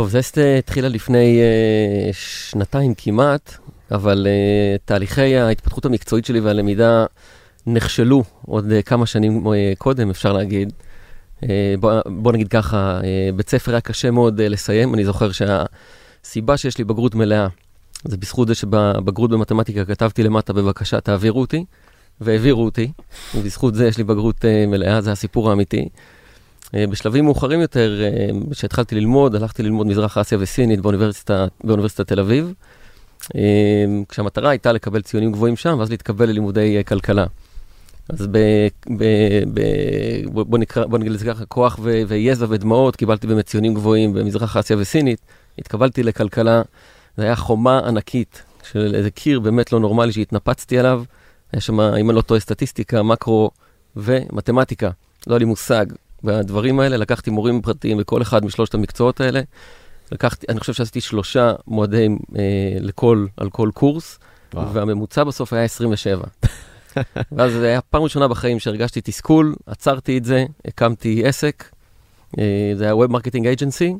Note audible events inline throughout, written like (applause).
טוב, זסט התחילה לפני uh, שנתיים כמעט, אבל uh, תהליכי ההתפתחות המקצועית שלי והלמידה נכשלו עוד uh, כמה שנים uh, קודם, אפשר להגיד. Uh, בוא, בוא נגיד ככה, uh, בית ספר היה קשה מאוד uh, לסיים. אני זוכר שהסיבה שיש לי בגרות מלאה, זה בזכות זה שבבגרות במתמטיקה כתבתי למטה, בבקשה, תעבירו אותי, והעבירו אותי. ובזכות זה יש לי בגרות uh, מלאה, זה הסיפור האמיתי. אה, בשלבים מאוחרים יותר, כשהתחלתי ללמוד, הלכתי ללמוד מזרח אסיה וסינית באוניברסיטה, באוניברסיטת תל אביב, כשהמטרה הייתה לקבל ציונים גבוהים שם, ואז להתקבל ללימודי אה, כלכלה. אז ב, ב, ב, בוא, נקרא, בוא נגיד לזה ככה, כוח ו, ויזע ודמעות, קיבלתי באמת ציונים גבוהים במזרח אסיה וסינית, התקבלתי לכלכלה, זה היה חומה ענקית של איזה קיר באמת לא נורמלי שהתנפצתי עליו, היה שם, אם אני לא טועה, סטטיסטיקה, מקרו ומתמטיקה, לא היה לי מושג. בדברים האלה, לקחתי מורים פרטיים בכל אחד משלושת המקצועות האלה. לקחתי, אני חושב שעשיתי שלושה מועדים אה, לכל, על כל קורס, וואו. והממוצע בסוף היה 27. ואז זה היה פעם ראשונה בחיים שהרגשתי תסכול, עצרתי את זה, הקמתי עסק, אה, זה היה Web Marketing Agency,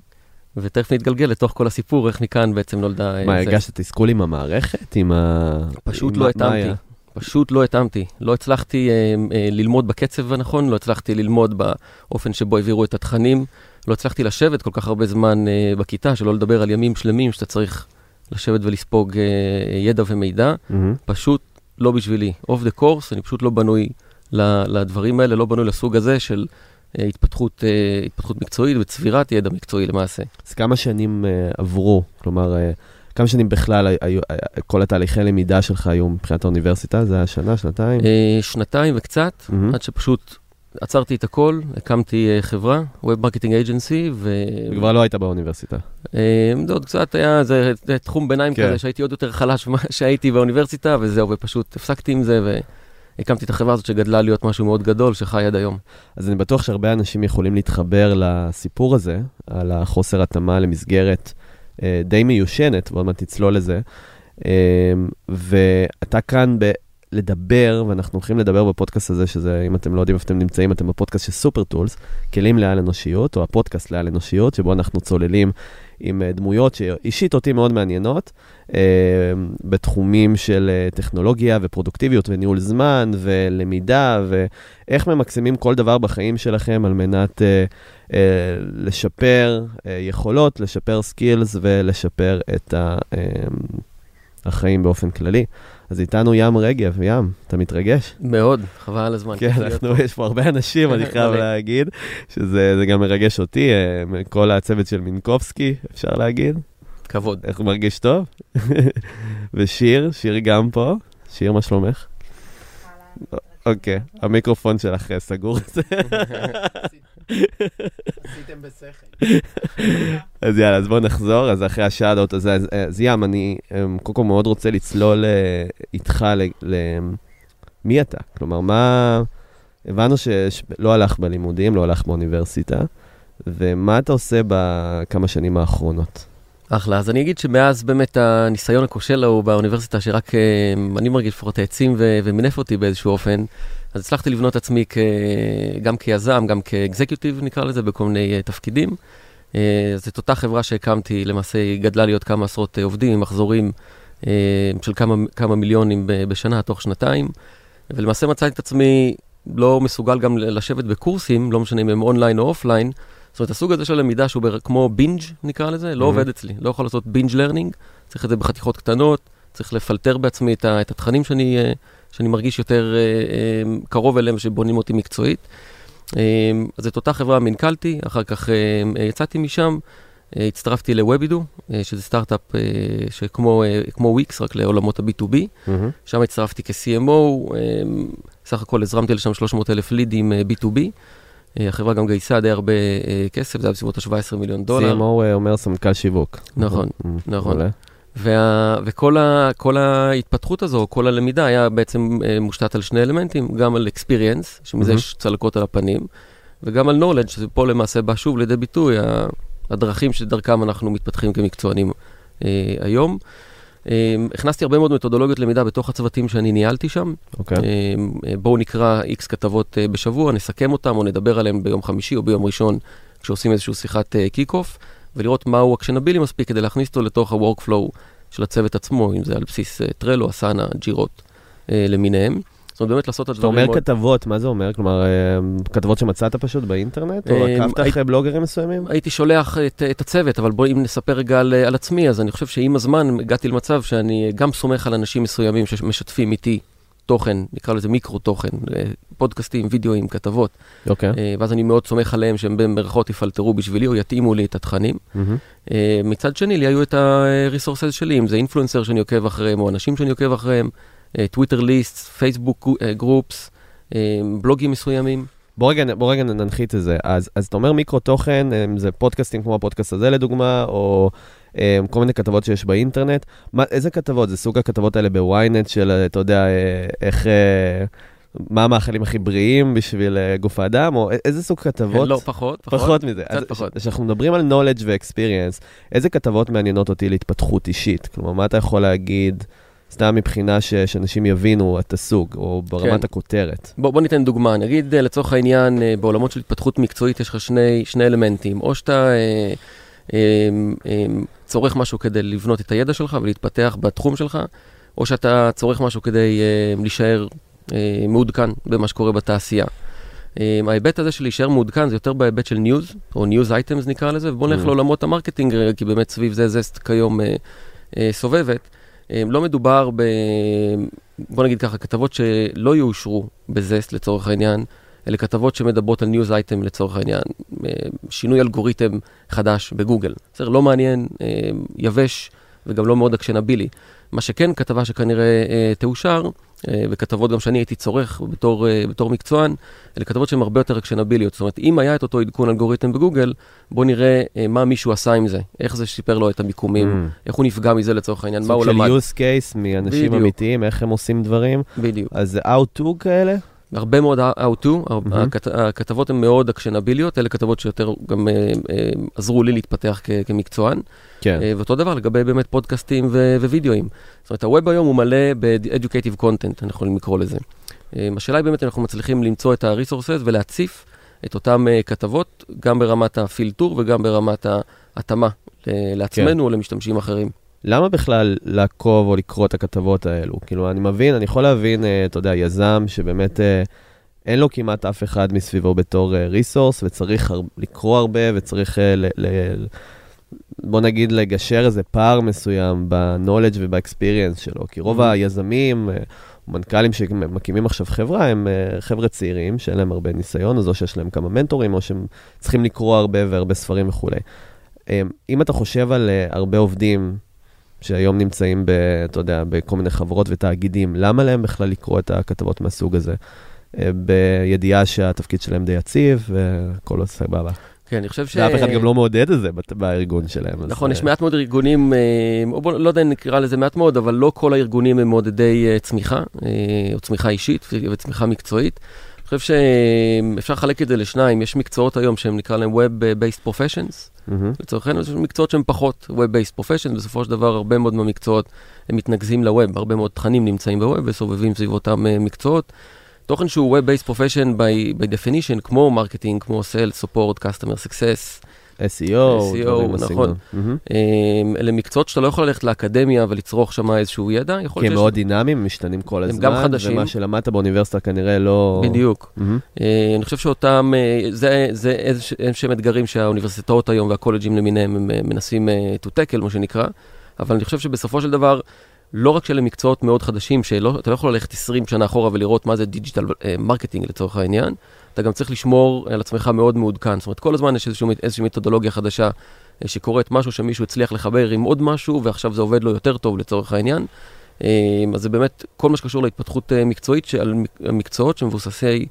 ותכף נתגלגל לתוך כל הסיפור, איך מכאן בעצם נולדה... מה, הרגשת תסכול עם המערכת? עם ה... פשוט עם לא התאמתי. פשוט לא התאמתי. לא הצלחתי אה, אה, ללמוד בקצב הנכון, לא הצלחתי ללמוד באופן שבו העבירו את התכנים, לא הצלחתי לשבת כל כך הרבה זמן אה, בכיתה, שלא לדבר על ימים שלמים שאתה צריך לשבת ולספוג אה, ידע ומידע. Mm-hmm. פשוט לא בשבילי. אוף דה קורס, אני פשוט לא בנוי לדברים האלה, לא בנוי לסוג הזה של אה, התפתחות, אה, התפתחות מקצועית וצבירת ידע מקצועי למעשה. אז כמה שנים אה, עברו? כלומר... אה... כמה שנים בכלל היו, כל התהליכי למידה שלך היו מבחינת האוניברסיטה? זה היה שנה, שנתיים? אה, שנתיים וקצת, mm-hmm. עד שפשוט עצרתי את הכל, הקמתי אה, חברה, Web Marketing Agency, ו... וכבר לא היית באוניברסיטה. אה, זה עוד קצת היה, זה, תחום ביניים כן. כזה, שהייתי עוד יותר חלש ממה (laughs) שהייתי באוניברסיטה, וזהו, ופשוט הפסקתי עם זה, והקמתי את החברה הזאת שגדלה להיות משהו מאוד גדול, שחי עד היום. אז אני בטוח שהרבה אנשים יכולים להתחבר לסיפור הזה, על החוסר התאמה למסגרת. אה, די מיושנת, ועוד מעט תצלול לזה. אה, ואתה כאן ב... לדבר, ואנחנו הולכים לדבר בפודקאסט הזה, שזה, אם אתם לא יודעים איפה אתם נמצאים, אתם בפודקאסט של סופר טולס, כלים לעל אנושיות, או הפודקאסט לעל אנושיות, שבו אנחנו צוללים עם אה, דמויות שאישית אותי מאוד מעניינות, אה, בתחומים של אה, טכנולוגיה ופרודוקטיביות וניהול זמן ולמידה, ואיך ממקסמים כל דבר בחיים שלכם על מנת לשפר יכולות, לשפר skills ולשפר את החיים באופן כללי. אז איתנו ים רגב, ים, אתה מתרגש? מאוד, חבל על הזמן. כן, אנחנו, יש פה הרבה אנשים, אני (laughs) חייב להגיד, שזה גם מרגש אותי, אה, כל הצוות של מינקובסקי, אפשר להגיד. כבוד. איך הוא מרגיש טוב? (laughs) ושיר, שיר גם פה. שיר, מה שלומך? אוקיי, המיקרופון שלך סגור. (laughs) עשיתם בשכל. אז יאללה, אז בואו נחזור, אז אחרי השאט-אוט הזה, אז, אז ים, אני אמ, קודם כל מאוד רוצה לצלול אה, איתך למי אתה? כלומר, מה... הבנו שלא הלך בלימודים, לא הלך באוניברסיטה, ומה אתה עושה בכמה שנים האחרונות? אחלה, אז אני אגיד שמאז באמת הניסיון הכושל ההוא באוניברסיטה, שרק אה, אני מרגיש לפחות העצים ומינף אותי באיזשהו אופן, אז הצלחתי לבנות עצמי כ... גם כיזם, גם כ executive נקרא לזה, בכל מיני uh, תפקידים. Uh, זאת אותה חברה שהקמתי, למעשה היא גדלה להיות כמה עשרות uh, עובדים מחזורים של כמה, כמה מיליונים בשנה, תוך שנתיים. ולמעשה מצאתי את עצמי לא מסוגל גם לשבת בקורסים, לא משנה אם הם אונליין או offline. זאת אומרת, הסוג הזה של למידה שהוא כמו binge נקרא לזה, לא mm-hmm. עובד אצלי. לא יכול לעשות binge learning, צריך את זה בחתיכות קטנות, צריך לפלטר בעצמי את, את התכנים שאני... שאני מרגיש יותר אה, אה, קרוב אליהם, שבונים אותי מקצועית. אה, אז את אותה חברה מנכלתי, אחר כך יצאתי משם, הצטרפתי לוובידו, שזה סטארט-אפ שכמו וויקס, רק לעולמות ה-B2B. Mm-hmm. שם הצטרפתי כ-CMO, סך הכל הזרמתי לשם 300 אלף לידים B2B. החברה גם גייסה די הרבה כסף, זה היה בסביבות ה-17 מיליון דולר. CMO אומר סמנכ"ל שיווק. נכון. נכון. וה, וכל ה, ההתפתחות הזו, כל הלמידה היה בעצם אה, מושתת על שני אלמנטים, גם על experience, שמזה mm-hmm. יש צלקות על הפנים, וגם על knowledge, שפה למעשה בא שוב לידי ביטוי, הדרכים שדרכם אנחנו מתפתחים כמקצוענים אה, היום. אה, הכנסתי הרבה מאוד מתודולוגיות למידה בתוך הצוותים שאני ניהלתי שם. אוקיי. Okay. אה, בואו נקרא איקס כתבות אה, בשבוע, נסכם אותם או נדבר עליהם ביום חמישי או ביום ראשון, כשעושים איזושהי שיחת kick-off. ולראות מהו actionable מספיק כדי להכניס אותו לתוך ה-workflow של הצוות עצמו, אם זה על בסיס טרלו, אסנה, Jira-ות למיניהם. זאת אומרת, באמת לעשות את הדברים אתה אומר כתבות, מה זה אומר? כלומר, אה, כתבות שמצאת פשוט באינטרנט? או אה, עקבת הי- אחרי בלוגרים מסוימים? הייתי שולח את, את הצוות, אבל בואי אם נספר רגע על, על עצמי, אז אני חושב שעם הזמן הגעתי למצב שאני גם סומך על אנשים מסוימים שמשתפים איתי תוכן, נקרא לזה מיקרו תוכן, אה, פודקאסטים, וידאוים, כתבות, אוקיי. אה, ואז אני מאוד סומך עליהם שהם במרכאות יפלטרו בשבילי או יתאימו לי את התכנים. אה, מצד שני, לי היו את ה-resources שלי, אם זה influencer שאני עוקב אחריהם, או אנשים שאני עוקב אחריהם, Twitter list, Facebook groups, בלוגים מסוימים. בוא רגע, בוא רגע ננחית את זה. אז, אז אתה אומר מיקרו תוכן, אם זה פודקאסטים כמו הפודקאסט הזה לדוגמה, או כל מיני כתבות שיש באינטרנט. מה, איזה כתבות? זה סוג הכתבות האלה בוויינט של, אה, אתה יודע, אה, איך... אה, מה המאכלים הכי בריאים בשביל אה, גוף האדם, או איזה סוג כתבות? לא, פחות, פחות. פחות מזה. קצת אז פחות. כשאנחנו מדברים על knowledge ו-experience, איזה כתבות מעניינות אותי להתפתחות אישית? כלומר, מה אתה יכול להגיד, סתם מבחינה ש- שאנשים יבינו את הסוג, או ברמת כן. הכותרת? בוא, בוא ניתן דוגמה, נגיד אה, לצורך העניין, אה, בעולמות של התפתחות מקצועית יש לך שני, שני אלמנטים, או שאתה אה, אה, אה, צורך משהו כדי לבנות את הידע שלך ולהתפתח בתחום שלך, או שאתה צורך משהו כדי אה, להישאר אה, מעודכן במה שקורה בתעשייה. אה, ההיבט הזה של להישאר מעודכן זה יותר בהיבט של news, או news items נקרא לזה, ובואו נלך Mm. לעולמות ה marketing, רגע, כי באמת סביב זה Zest כיום אה, אה, סובבת. אה, לא מדובר ב... בוא נגיד ככה, כתבות שלא יאושרו ב Zest לצורך העניין, אלה כתבות שמדברות על news item לצורך העניין, אה, שינוי אלגוריתם חדש בגוגל. בסדר, לא מעניין, אה, יבש וגם לא מאוד אקשנבילי. מה שכן, כתבה שכנראה אה, תאושר, וכתבות גם שאני הייתי צורך בתור, בתור מקצוען, אלה כתבות שהן הרבה יותר אקשנביליות. זאת אומרת, אם היה את אותו עדכון אלגוריתם בגוגל, בוא נראה אה, מה מישהו עשה עם זה, איך זה שיפר לו את המיקומים, Mm. איך הוא נפגע מזה לצורך העניין, מה סוג הוא של למד. use case מאנשים בדיוק. אמיתיים, איך הם עושים דברים. בדיוק. אז זה how to כאלה? הרבה מאוד how to, מהמם. הכת- הכתבות הן מאוד אקשנביליות, אלה כתבות שיותר גם אה, אה, עזרו לי להתפתח כ- כמקצוען. כן. אה, ואותו דבר לגבי באמת פודקאסטים ו- ווידאוים. זאת אומרת, הווב היום הוא מלא ב-educative content, אנחנו יכולים לקרוא לזה. אה, השאלה היא באמת אנחנו מצליחים למצוא את ה-resources ולהציף את אותן אה, כתבות, גם ברמת הפילטור וגם ברמת ההתאמה ל- לעצמנו או למשתמשים אחרים. למה בכלל לעקוב או לקרוא את הכתבות האלו? כאילו, אני מבין, אני יכול להבין, אה, אתה יודע, יזם שבאמת אה, אין לו כמעט אף אחד מסביבו בתור אה, ריסורס, וצריך הר- לקרוא הרבה, וצריך, אה, ל- ל- בוא נגיד, לגשר איזה פער מסוים ב-knowledge וב-experience שלו. כי רוב Mhm. היזמים, אה, מנכ"לים שמקימים עכשיו חברה, הם אה, חבר'ה צעירים, שאין להם הרבה ניסיון, אז או שיש להם כמה מנטורים, או שהם צריכים לקרוא הרבה והרבה ספרים וכולי. אה, אם אתה חושב על אה, הרבה עובדים שהיום נמצאים, ב, אתה יודע, בכל מיני חברות ותאגידים, למה להם בכלל לקרוא את הכתבות מהסוג הזה? אה, בידיעה שהתפקיד שלהם די יציב והכל סבבה. כן, אני חושב ש... ואף אחד גם לא מעודד את זה בארגון שלהם. אז, נכון, אה, יש מעט מאוד ארגונים, אה, או בוא, לא יודע אם נקרא לזה מעט מאוד, אבל לא כל הארגונים הם מעודדי אה, צמיחה, אה, או צמיחה אישית וצמיחה מקצועית. אני חושב שאפשר לחלק את זה לשניים, יש מקצועות היום שהם נקרא להם Web-Based Professions, מהמם. לצורך העניין, יש מקצועות שהם פחות Web-Based Professions, בסופו של דבר הרבה מאוד מהמקצועות הם מתנקזים ל web, הרבה מאוד תכנים נמצאים ב web וסובבים סביב אותם אה, מקצועות. תוכן שהוא Web-Based Profession by, by definition, כמו marketing, כמו Sales, Support, Customer Success, SEO, SEO, נכון. אמ, אלה מקצועות שאתה לא יכול ללכת לאקדמיה ולצרוך שם איזשהו ידע, כי הם נהיות מאוד דינמיים, הם משתנים כל הם הזמן. גם חדשים. ומה שלמדת באוניברסיטה כנראה לא... בדיוק. אה, אני חושב שאותם, אה, זה, זה איזשהם אתגרים שהאוניברסיטאות היום והקולג'ים למיניהם הם אה, מנסים to tackle, מה שנקרא, אבל אני חושב שבסופו של דבר, לא רק שאלה מקצועות מאוד חדשים, שאתה לא יכול ללכת 20 שנה אחורה ולראות מה זה digital marketing לצורך העניין, אתה גם צריך לשמור על עצמך מאוד מעודכן. זאת אומרת, כל הזמן יש איזשהו, איזושהי מתודולוגיה חדשה אה, שקורית משהו שמישהו הצליח לחבר עם עוד משהו, ועכשיו זה עובד לו יותר טוב לצורך העניין. אה, אז זה באמת כל מה שקשור להתפתחות אה, מקצועית, על מק- מקצועות שמבוססי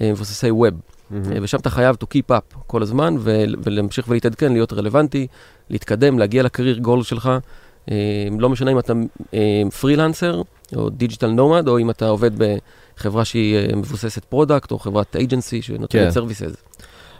מבוססי web. אה, ושם אתה חייב to keep up כל הזמן, ולהמשיך ולהתעדכן, להיות רלוונטי, להתקדם, להגיע ל career goal שלך. לא משנה אם אתה פרילנסר, או digital nomad, או אם אתה עובד בחברה שהיא אה, מבוססת product, או חברת agency שנותנת כן. services.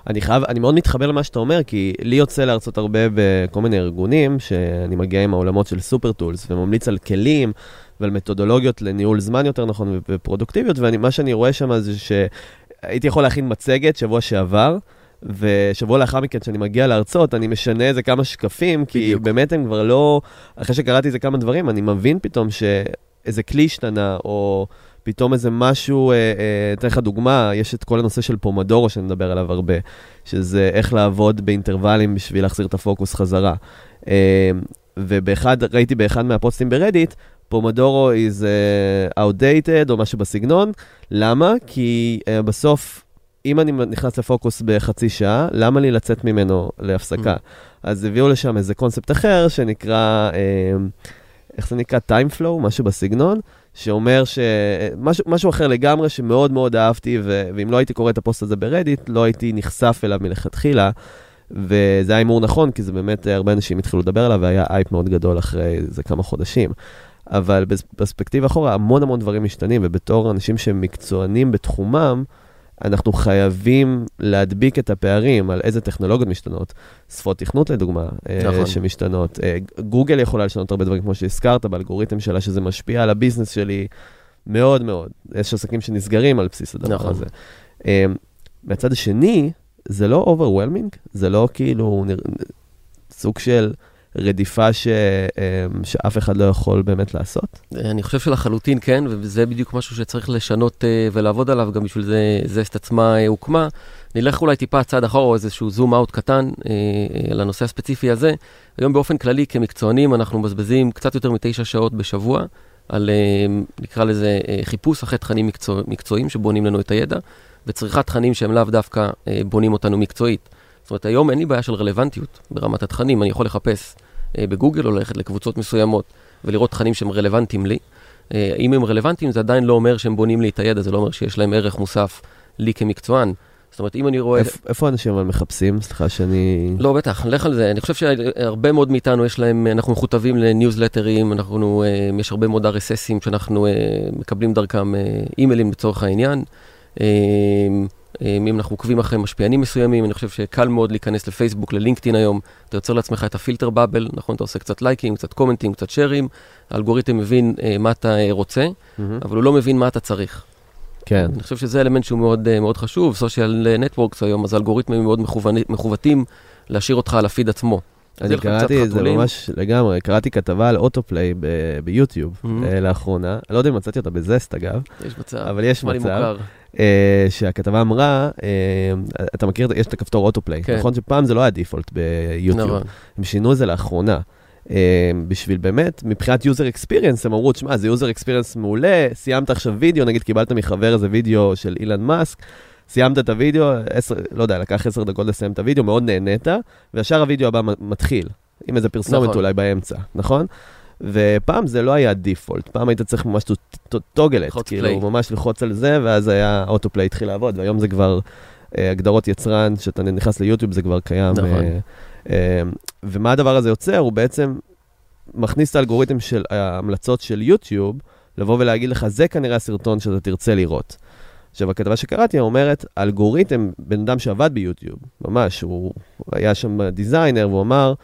אני חייב, אני מאוד מתחבר למה שאתה אומר, כי לי יוצא להרצות הרבה בכל מיני ארגונים, שאני מגיע עם העולמות של Super Tools, וממליץ על כלים ועל מתודולוגיות לניהול זמן יותר נכון ופרודוקטיביות, ומה שאני רואה שם זה שהייתי יכול להכין מצגת שבוע שעבר, ושבוע לאחר מכן, כשאני מגיע להרצות, אני משנה איזה כמה שקפים, כי בדיוק. באמת הם כבר לא... אחרי שקראתי איזה כמה דברים, אני מבין פתאום שאיזה כלי השתנה, או פתאום איזה משהו, אה, אה, אתן לך דוגמה, יש את כל הנושא של פומדורו, שאני מדבר עליו הרבה, שזה איך לעבוד באינטרוולים בשביל להחזיר את הפוקוס חזרה. אה, ובאחד, ראיתי באחד מהפוסטים ברדיט, פומדורו is uh, outdated או משהו בסגנון. למה? כי uh, בסוף, אם אני נכנס לפוקוס בחצי שעה, למה לי לצאת ממנו להפסקה? אז הביאו לשם איזה קונספט אחר שנקרא, אה, איך זה נקרא? time flow, משהו בסגנון, שאומר ש... משהו, משהו אחר לגמרי שמאוד מאוד אהבתי, ו... ואם לא הייתי קורא את הפוסט הזה ברדיט, לא הייתי נחשף אליו מלכתחילה. וזה היה הימור נכון, כי זה באמת, אה, הרבה אנשים התחילו לדבר עליו, והיה אייפ מאוד גדול אחרי איזה כמה חודשים. אבל בפרספקטיבה אחורה, המון המון דברים משתנים, ובתור אנשים שהם מקצוענים בתחומם, אנחנו חייבים להדביק את הפערים על איזה טכנולוגיות משתנות. שפות תכנות לדוגמה, נכון. נכון. שמשתנות. אה, גוגל יכולה לשנות הרבה דברים, כמו שהזכרת, באלגוריתם שלה, שזה משפיע על הביזנס שלי מאוד מאוד. יש עסקים שנסגרים על בסיס הדבר נכון. הזה. אה, מהצד השני, זה לא overwhelming, זה לא כאילו סוג של רדיפה ש, אה, שאף אחד לא יכול באמת לעשות. אני חושב שלחלוטין כן, וזה בדיוק משהו שצריך לשנות אה, ולעבוד עליו, גם בשביל זה זסט עצמה אה, הוקמה. נלך אולי טיפה צעד אחורה, או איזשהו זום אאוט קטן אה, לנושא הספציפי הזה. היום באופן כללי, כמקצוענים, אנחנו מבזבזים קצת יותר מתשע שעות בשבוע על, נקרא לזה, חיפוש אחרי תכנים מקצוע, מקצועיים שבונים לנו את הידע, וצריכת תכנים שהם לאו דווקא בונים אותנו מקצועית. זאת אומרת, היום אין לי בעיה של רלוונטיות ברמת התכנים, אני יכול לחפש בגוגל או ללכת לקבוצות מסוימות ולראות תכנים שהם רלוונטיים לי. אה, אם הם רלוונטיים, זה עדיין לא אומר שהם בונים לי את הידע, זה לא אומר שיש להם ערך מוסף לי כמקצוען. זאת אומרת, אם אני רואה... איפה, איפה אנשים אבל מחפשים? סליחה שאני... לא, בטח, לך על זה. אני חושב שהרבה מאוד מאיתנו יש להם, אנחנו מכותבים לניוזלטרים, אנחנו, אה, יש הרבה מאוד RSSים שאנחנו אה, מקבלים דרכם אה, אימיילים לצורך העניין. אם אנחנו עוקבים אחרי משפיענים מסוימים, אני חושב שקל מאוד להיכנס לפייסבוק, ללינקדאין היום, אתה יוצר לעצמך את הפילטר באבל, נכון? אתה עושה קצת לייקים, קצת קומנטים, קצת שרים, האלגוריתם מבין אה, מה אתה אה, רוצה, מהמם. אבל הוא לא מבין מה אתה צריך. כן. אני חושב שזה אלמנט שהוא מאוד, אה, מאוד חשוב, סושיאל נטוורקס היום, אז האלגוריתמים מאוד מכוונים- מכוותים להשאיר אותך על הפיד עצמו. אני קראתי, זה חתולים. ממש לגמרי, קראתי כתבה על אוטופליי ביוטיוב Mhm. אה, לאחרונה, אני לא יודע אם מצאתי אותה בזסט אגב, יש מצב, אבל יש מצב. אה, שהכתבה אמרה, אה, אתה מכיר, יש את הכפתור אוטופליי, כן. נכון שפעם זה לא היה דיפולט ביוטיוב, נכון. הם שינו את זה לאחרונה. אה, בשביל באמת, מבחינת user experience, הם אמרו, תשמע, זה user experience מעולה, סיימת עכשיו וידאו, נגיד קיבלת מחבר איזה וידאו של אילן מאסק, סיימת את הוידאו, עשר, לא יודע, לקח עשר דקות לסיים את הוידאו, מאוד נהנית, וישר הוידאו הבא מתחיל, עם איזה פרסומת נכון. אולי באמצע, נכון? ופעם זה לא היה דיפולט, פעם היית צריך ממש ללחוץ כאילו. ממש ללחוץ על זה, ואז היה אוטופליי התחיל לעבוד, והיום זה כבר אה, הגדרות יצרן, שאתה נכנס ליוטיוב זה כבר קיים. נכון. אה, אה, ומה הדבר הזה יוצר? הוא בעצם מכניס את האלגוריתם של ההמלצות של יוטיוב, לבוא ולהגיד לך, זה כנראה הסרטון שאתה תרצה לראות. עכשיו, הכתבה שקראתי אומרת, האלגוריתם, בן אדם שעבד ביוטיוב, ממש, הוא היה שם designer, והוא אמר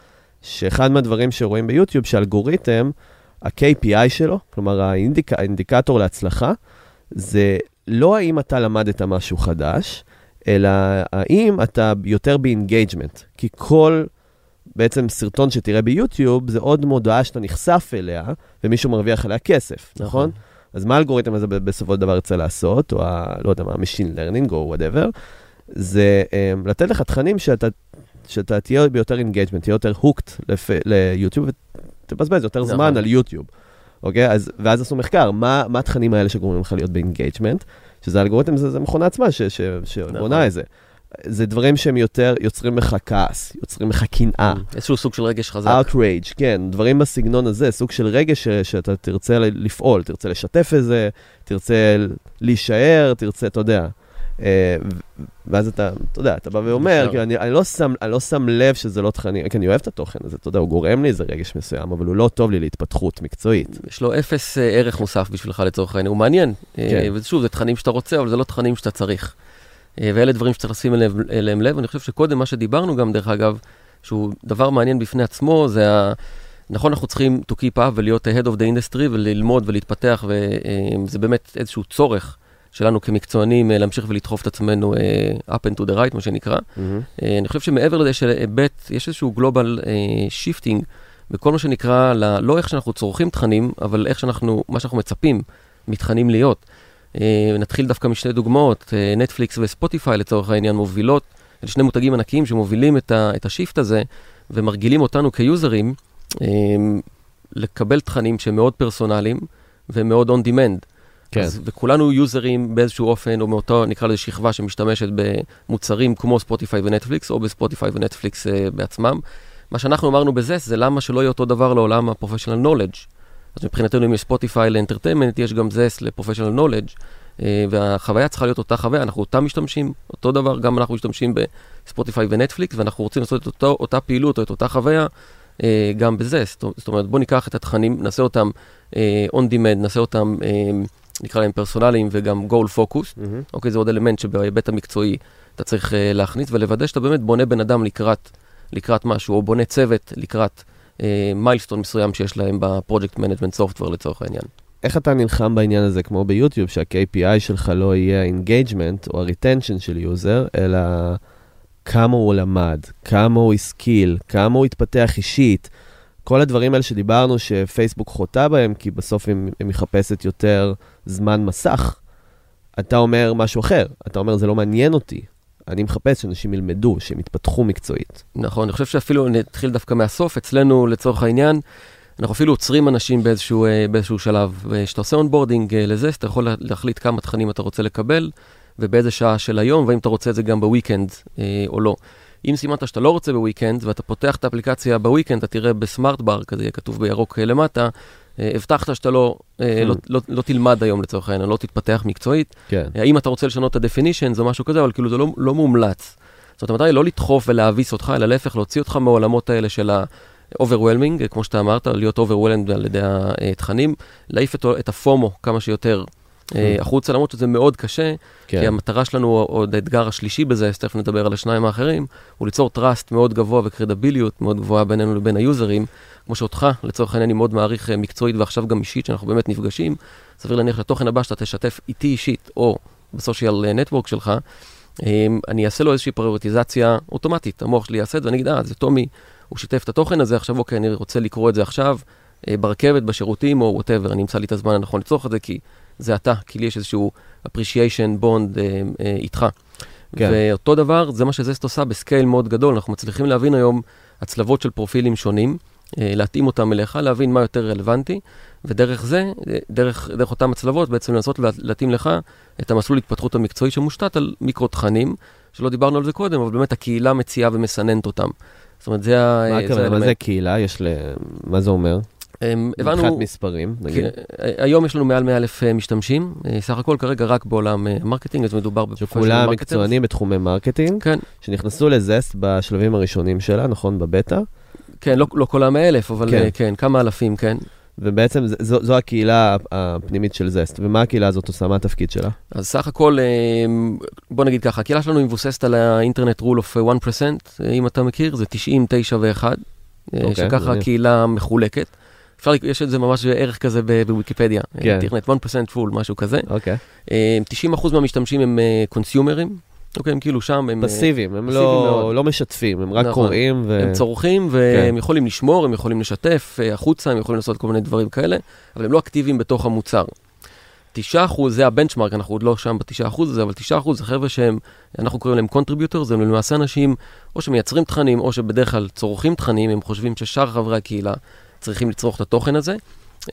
שאחד מהדברים שרואים ביוטיוב, שהאלגוריתם, ה-KPI שלו, כלומר האינדיק, האינדיקטור להצלחה, זה לא האם אתה למדת משהו חדש, אלא האם אתה יותר ב engagement. כי כל בעצם סרטון שתראה ביוטיוב, זה עוד מודעה שאתה נחשף אליה, ומישהו מרוויח עליה כסף, נכון? נכון. אז מה האלגוריתם הזה בסופו של דבר ירצה לעשות, או ה... לא יודע מה, Machine Learning או whatever, זה um, לתת לך תכנים שאתה, שאתה תהיה ביותר engagement, תהיה יותר hooked. ליוטיוב, ותבזבז יותר נכון. זמן על יוטיוב, אוקיי? אז, ואז עשו מחקר, מה, מה התכנים האלה שגורמים לך להיות ב engagement, שזה האלגוריתם, זה, זה מכונה עצמה ש, ש, שבונה נכון. את זה. זה דברים שהם יותר יוצרים לך כעס, יוצרים לך קנאה. איזשהו סוג של רגש חזק. outrage, כן, דברים בסגנון הזה, סוג של רגש ש- שאתה תרצה לפעול, תרצה לשתף את זה, תרצה להישאר, תרצה, אתה יודע. אה, ואז אתה, אתה יודע, אתה בא ואומר. כאילו, אני, אני, לא שם, אני לא שם לב שזה לא תכנים, כי אני אוהב את התוכן הזה, אתה יודע, הוא גורם לי איזה רגש מסוים, אבל הוא לא טוב לי להתפתחות מקצועית. יש לו אפס אה, ערך מוסף בשבילך לצורך העניין, הוא מעניין. כן. כן. ושוב, זה תכנים שאתה רוצה, אבל זה לא תכנים שאתה צריך. אה, ואלה דברים שצריך לשים אליהם, אליהם לב. אני חושב שקודם מה שדיברנו גם, דרך אגב, שהוא דבר מעניין בפני עצמו, זה ה... נכון, אנחנו צריכים to keep up ולהיות ahead of the industry וללמוד ולהתפתח, וזה באמת איזשהו צורך שלנו כמקצוענים, אה, להמשיך ולדחוף את עצמנו uh, up and to the right, מה שנקרא. מהמם. Uh, אני חושב שמעבר לזה של היבט, יש איזשהו global shifting בכל מה שנקרא, ל- לא איך שאנחנו צורכים תכנים, אבל איך שאנחנו, מה שאנחנו מצפים מתכנים להיות. נתחיל דווקא משתי דוגמאות, נטפליקס וספוטיפיי לצורך העניין מובילות, אלה שני מותגים ענקיים שמובילים את, ה- את ה shift הזה ומרגילים אותנו כיוזרים לקבל תכנים שהם מאוד פרסונליים ומאוד on demand. כן. אז, וכולנו יוזרים באיזשהו אופן, או מאותו, נקרא לזה שכבה שמשתמשת במוצרים כמו ספוטיפיי ונטפליקס, או בספוטיפיי ונטפליקס uh, בעצמם. מה שאנחנו אמרנו בזה, זה למה שלא יהיה אותו דבר לעולם ה-professional knowledge. אז מבחינתנו, אם יש ספוטיפיי ל entertainment, יש גם Zest ל-professional knowledge, uh, והחוויה צריכה להיות אותה חוויה, אנחנו אותם משתמשים, אותו דבר, גם אנחנו משתמשים בספוטיפיי ונטפליקס, ואנחנו רוצים לעשות את אותו, אותה פעילות או את אותה חוויה uh, גם בזה. זאת אומרת, בואו ניקח את התכנים, נעשה אותם uh, on demand, נעשה אותם, uh, נקרא להם personal יים וגם goal focus. מהמם. אוקיי, זה עוד אלמנט שבהיבט המקצועי אתה צריך uh, להכניס ולוודא שאתה באמת בונה בן אדם לקראת, לקראת משהו, או בונה צוות לקראת uh, milestone מסוים שיש להם ב project management software לצורך העניין. איך אתה נלחם בעניין הזה, כמו ביוטיוב, שה-KPI שלך לא יהיה ה-engagement או ה-retention של user, אלא כמה הוא למד, כמה הוא השכיל, כמה הוא התפתח אישית. כל הדברים האלה שדיברנו שפייסבוק חוטא בהם, כי בסוף היא מחפשת יותר זמן מסך, אתה אומר משהו אחר. אתה אומר, זה לא מעניין אותי. אני מחפש שאנשים ילמדו, שהם יתפתחו מקצועית. נכון, אני חושב שאפילו נתחיל דווקא מהסוף, אצלנו לצורך העניין, אנחנו אפילו עוצרים אנשים באיזשהו, אה, באיזשהו שלב. אה, כשאתה עושה onboarding אה, לזה, אתה יכול לה- להחליט כמה תכנים אתה רוצה לקבל, ובאיזה שעה של היום, והאם אתה רוצה את זה גם בוויקנד או לא. אם סימנת שאתה לא רוצה בוויקנד, ואתה פותח את האפליקציה בוויקנד, אתה תראה בסמארט בר, כזה יהיה כתוב בירוק למטה, הבטחת שאתה לא, אה, Hmm. לא, לא, לא תלמד היום לצורך העניין, לא תתפתח מקצועית. כן. האם אתה רוצה לשנות את ה-definition, או משהו כזה, אבל כאילו זה לא, לא מומלץ. זאת אומרת, המטרה היא לא לדחוף ולהביס אותך, אלא להפך, להוציא אותך מהעולמות האלה של ה-overwhelming, כמו שאתה אמרת, להיות overwhelmed על ידי התכנים, להעיף את, את הפומו כמה שיותר אה, החוצה, למרות שזה מאוד קשה, כן. כי המטרה שלנו, עוד האתגר השלישי בזה, אז תכף נדבר על השניים האחרים, הוא ליצור trust מאוד גבוה וקרדיביליות מאוד גבוהה בינינו לבין היוזרים, כמו שאותך, לצורך העניין, אני מאוד מעריך אה, מקצועית ועכשיו גם אישית, שאנחנו באמת נפגשים, סביר להניח לתוכן הבא שאתה תשתף איתי אישית, או בסושיאל נטוורק שלך, אה, אני אעשה לו איזושהי פריורטיזציה אוטומטית, המוח שלי יעשה את זה, ואני אגיד, אה, זה טומי, הוא שיתף את התוכן הזה, עכשיו אוקיי, אני רוצה לקרוא את זה עכשיו, אה, ברכבת, בשירותים, או whatever, אני אמצא לי את הזמן הנכון לצרוך את זה, כי זה אתה, כי לי יש איזשהו appreciation bond אה, אה, איתך. כן. ואותו דבר, זה מה שזסט עושה ב scale מאוד גדול. אנחנו מצליחים להבין היום הצלבות של פרופילים שונים, אה, להתאים אותם אליך, להבין מה יותר רלוונטי, ודרך זה, אה, דרך, דרך אותם הצלבות, בעצם לנסות לה- להתאים לך את המסלול התפתחות המקצועי שמושתת על מיקרו תכנים, שלא דיברנו על זה קודם, אבל באמת הקהילה מציעה ומסננת אותם. זאת אומרת, זה ה... מה זה הכוונה? מה. זה קהילה? יש ל... מה זה אומר? אמ, מבחינת הבנו, מספרים, נגיד. כן, אה, היום יש לנו מעל 100 אלף אה, משתמשים, אה, סך הכל כרגע רק בעולם אה, marketing, אז מדובר ב professional שכולם marketers. מקצוענים בתחומי marketing, כן, שנכנסו לזסט בשלבים הראשונים שלה, נכון? בבטא, כן, לא, לא כל ה-100 אלף, אבל כן. כן. כמה אלפים, כן. ובעצם זו, זו הקהילה הפנימית של זסט. ומה הקהילה הזאת עושה? מה התפקיד שלה? אז סך הכל, אה, בוא נגיד ככה, הקהילה שלנו מבוססת על האינטרנט rule of 1%, אה, אם אתה מכיר, זה 90, 9 ו-1, אוקיי, שככה. הקהילה מחולקת. אפשר, יש את זה ממש ערך כזה בוויקיפדיה, כן. אינטרנט 1% full, משהו כזה. אוקיי. אה, 90% מהמשתמשים הם קונסיומרים, אוקיי, הם כאילו שם, הם... אה, פסיביים, הם פסיביים לא. לא משתפים, הם רק נכון. קוראים ו... הם צורכים כן. והם יכולים לשמור, הם יכולים לשתף אה, החוצה, הם יכולים לעשות כל מיני דברים כאלה, אבל הם לא אקטיביים בתוך המוצר. 9% זה הבנצ'מארק, אנחנו עוד לא שם ב-9% הזה, אבל 9% זה חבר'ה שהם, אנחנו קוראים להם קונטריביוטור, הם למעשה אנשים או שמייצרים תכנים, או שבדרך כלל צורכים תכנים, הם חושבים ששאר חברי הקהילה צריכים לצרוך את התוכן הזה,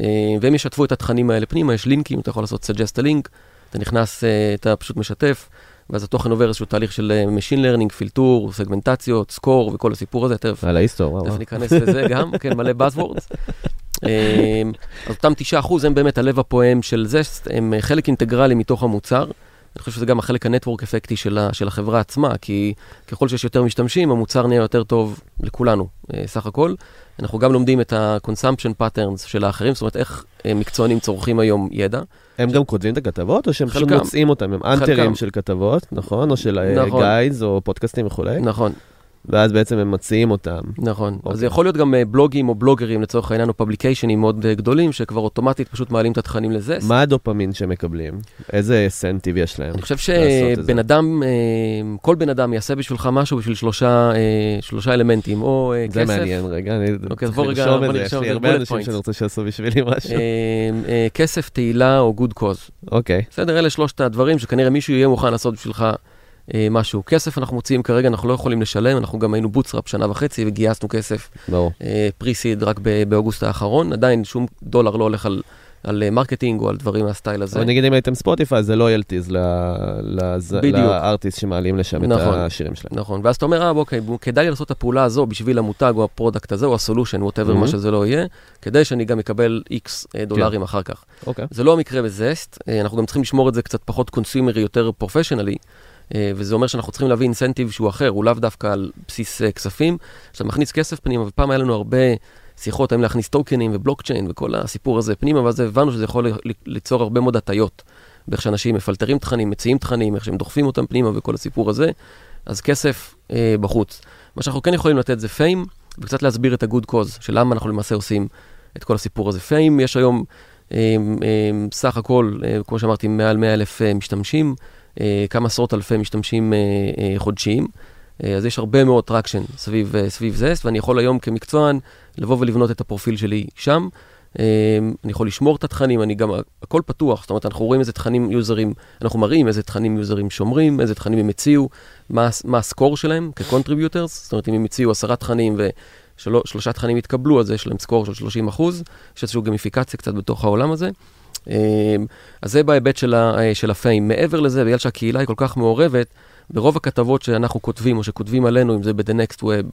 אה, והם ישתפו את התכנים האלה פנימה, יש לינקים, אתה יכול לעשות suggest a link, אתה נכנס, אה, אתה פשוט משתף, ואז התוכן עובר איזשהו תהליך של אה, Machine Learning, פילטור, סגמנטציות, סקור וכל הסיפור הזה, תכף על ההיסטור, וואו. תכף ניכנס לזה (laughs) גם, כן, מלא Buzzwords. אז אותם 9% הם באמת הלב הפועם של זה, הם חלק אינטגרלי מתוך המוצר. אני חושב שזה גם החלק הנטוורק אפקטי של, ה- של החברה עצמה, כי ככל שיש יותר משתמשים, המוצר נהיה יותר טוב לכולנו, אה, סך הכל. אנחנו גם לומדים את ה-consumption patterns של האחרים, זאת אומרת, איך אה, מקצוענים צורכים היום ידע. הם גם כותבים את הכתבות, או שהם פשוט. מוצאים אותם? הם אנטרים. של כתבות, נכון? או של נכון. גיידס או פודקאסטים וכולי? נכון. ואז בעצם הם מציעים אותם. נכון. אז אוקיי. זה יכול להיות גם אה, בלוגים או בלוגרים לצורך העניין, או פבליקיישנים מאוד אה, גדולים, שכבר אוטומטית פשוט מעלים את התכנים לזסט. מה הדופמין שהם מקבלים? איזה אינסנטיב יש להם? אני חושב זה. שבן אדם, אה, כל בן אדם יעשה בשבילך משהו בשביל שלושה, שלושה אלמנטים, או זה כסף, מעניין רגע, אני אוקיי, אז צריך לרשום את זה, יש לי זה, הרבה אנשים. שאני רוצה שיעשו בשבילי משהו. כסף, תהילה או גוד קוז. אוקיי, בסדר, אלה שלושת הדברים שכנראה מישהו יהיה מוכן לעשות בשבילך משהו. כסף אנחנו מוציאים כרגע, אנחנו לא יכולים לשלם, אנחנו גם היינו bootstrap שנה וחצי וגייסנו כסף ברור. Pre-seed רק באוגוסט האחרון, עדיין שום דולר לא הולך על, על אה, marketing או על דברים מהסטייל הזה. אבל נגיד אם הייתם ספוטיפיי, זה לא royalties. ל artist שמעלים לשם את נכון. השירים שלהם. נכון, ואז אתה אומר, אה, אוקיי, כדאי לי לעשות את הפעולה הזו בשביל המותג או ה product הזה או ה solution, whatever, Mhm. מה שזה לא יהיה, כדי שאני גם אקבל איקס דולרים אחר כך. אוקיי. זה לא המקרה בזסט, אה, אנחנו גם צריכים לשמור את זה קצת פחות consumer י, יותר professional י, אה, וזה אומר שאנחנו צריכים להביא אינסנטיב שהוא אחר, הוא לאו דווקא על בסיס אה, כספים. כשאתה מכניס כסף פנימה, ופעם היה לנו הרבה שיחות האם להכניס טוקנים ובלוקצ'יין וכל הסיפור הזה פנימה, ואז הבנו שזה יכול ליצור הרבה מאוד הטיות, באיך שאנשים מפלטרים תכנים, מציעים תכנים, איך שהם דוחפים אותם פנימה וכל הסיפור הזה. אז כסף אה, בחוץ. מה שאנחנו כן יכולים לתת זה פיים, וקצת להסביר את ה-good cause, של למה אנחנו למעשה עושים את כל הסיפור הזה. פיים, יש היום אה, אה, סך הכל, אה, כמו שאמרתי, מעל 100 אלף אה, משתמשים, אה, כמה עשרות אלפי משתמשים אה, אה, חודשיים. אה, אז יש הרבה מאוד traction סביב, אה, סביב זה, ואני יכול היום כמקצוען לבוא ולבנות את הפרופיל שלי שם. אה, אני יכול לשמור את התכנים, אני גם, הכל פתוח, זאת אומרת, אנחנו רואים איזה תכנים יוזרים, אנחנו מראים איזה תכנים יוזרים שומרים, איזה תכנים הם הציעו, מה, מה ה score שלהם כ-contributors, זאת אומרת, אם הם הציעו עשרה תכנים ושלושה תכנים התקבלו, אז יש להם score של 30 אחוז, יש איזושהי גמיפיקציה קצת בתוך העולם הזה. אה, אז זה בהיבט של, אה, של ה fame. מעבר לזה, בגלל שהקהילה היא כל כך מעורבת, ברוב הכתבות שאנחנו כותבים, או שכותבים עלינו, אם זה ב-The Next Web,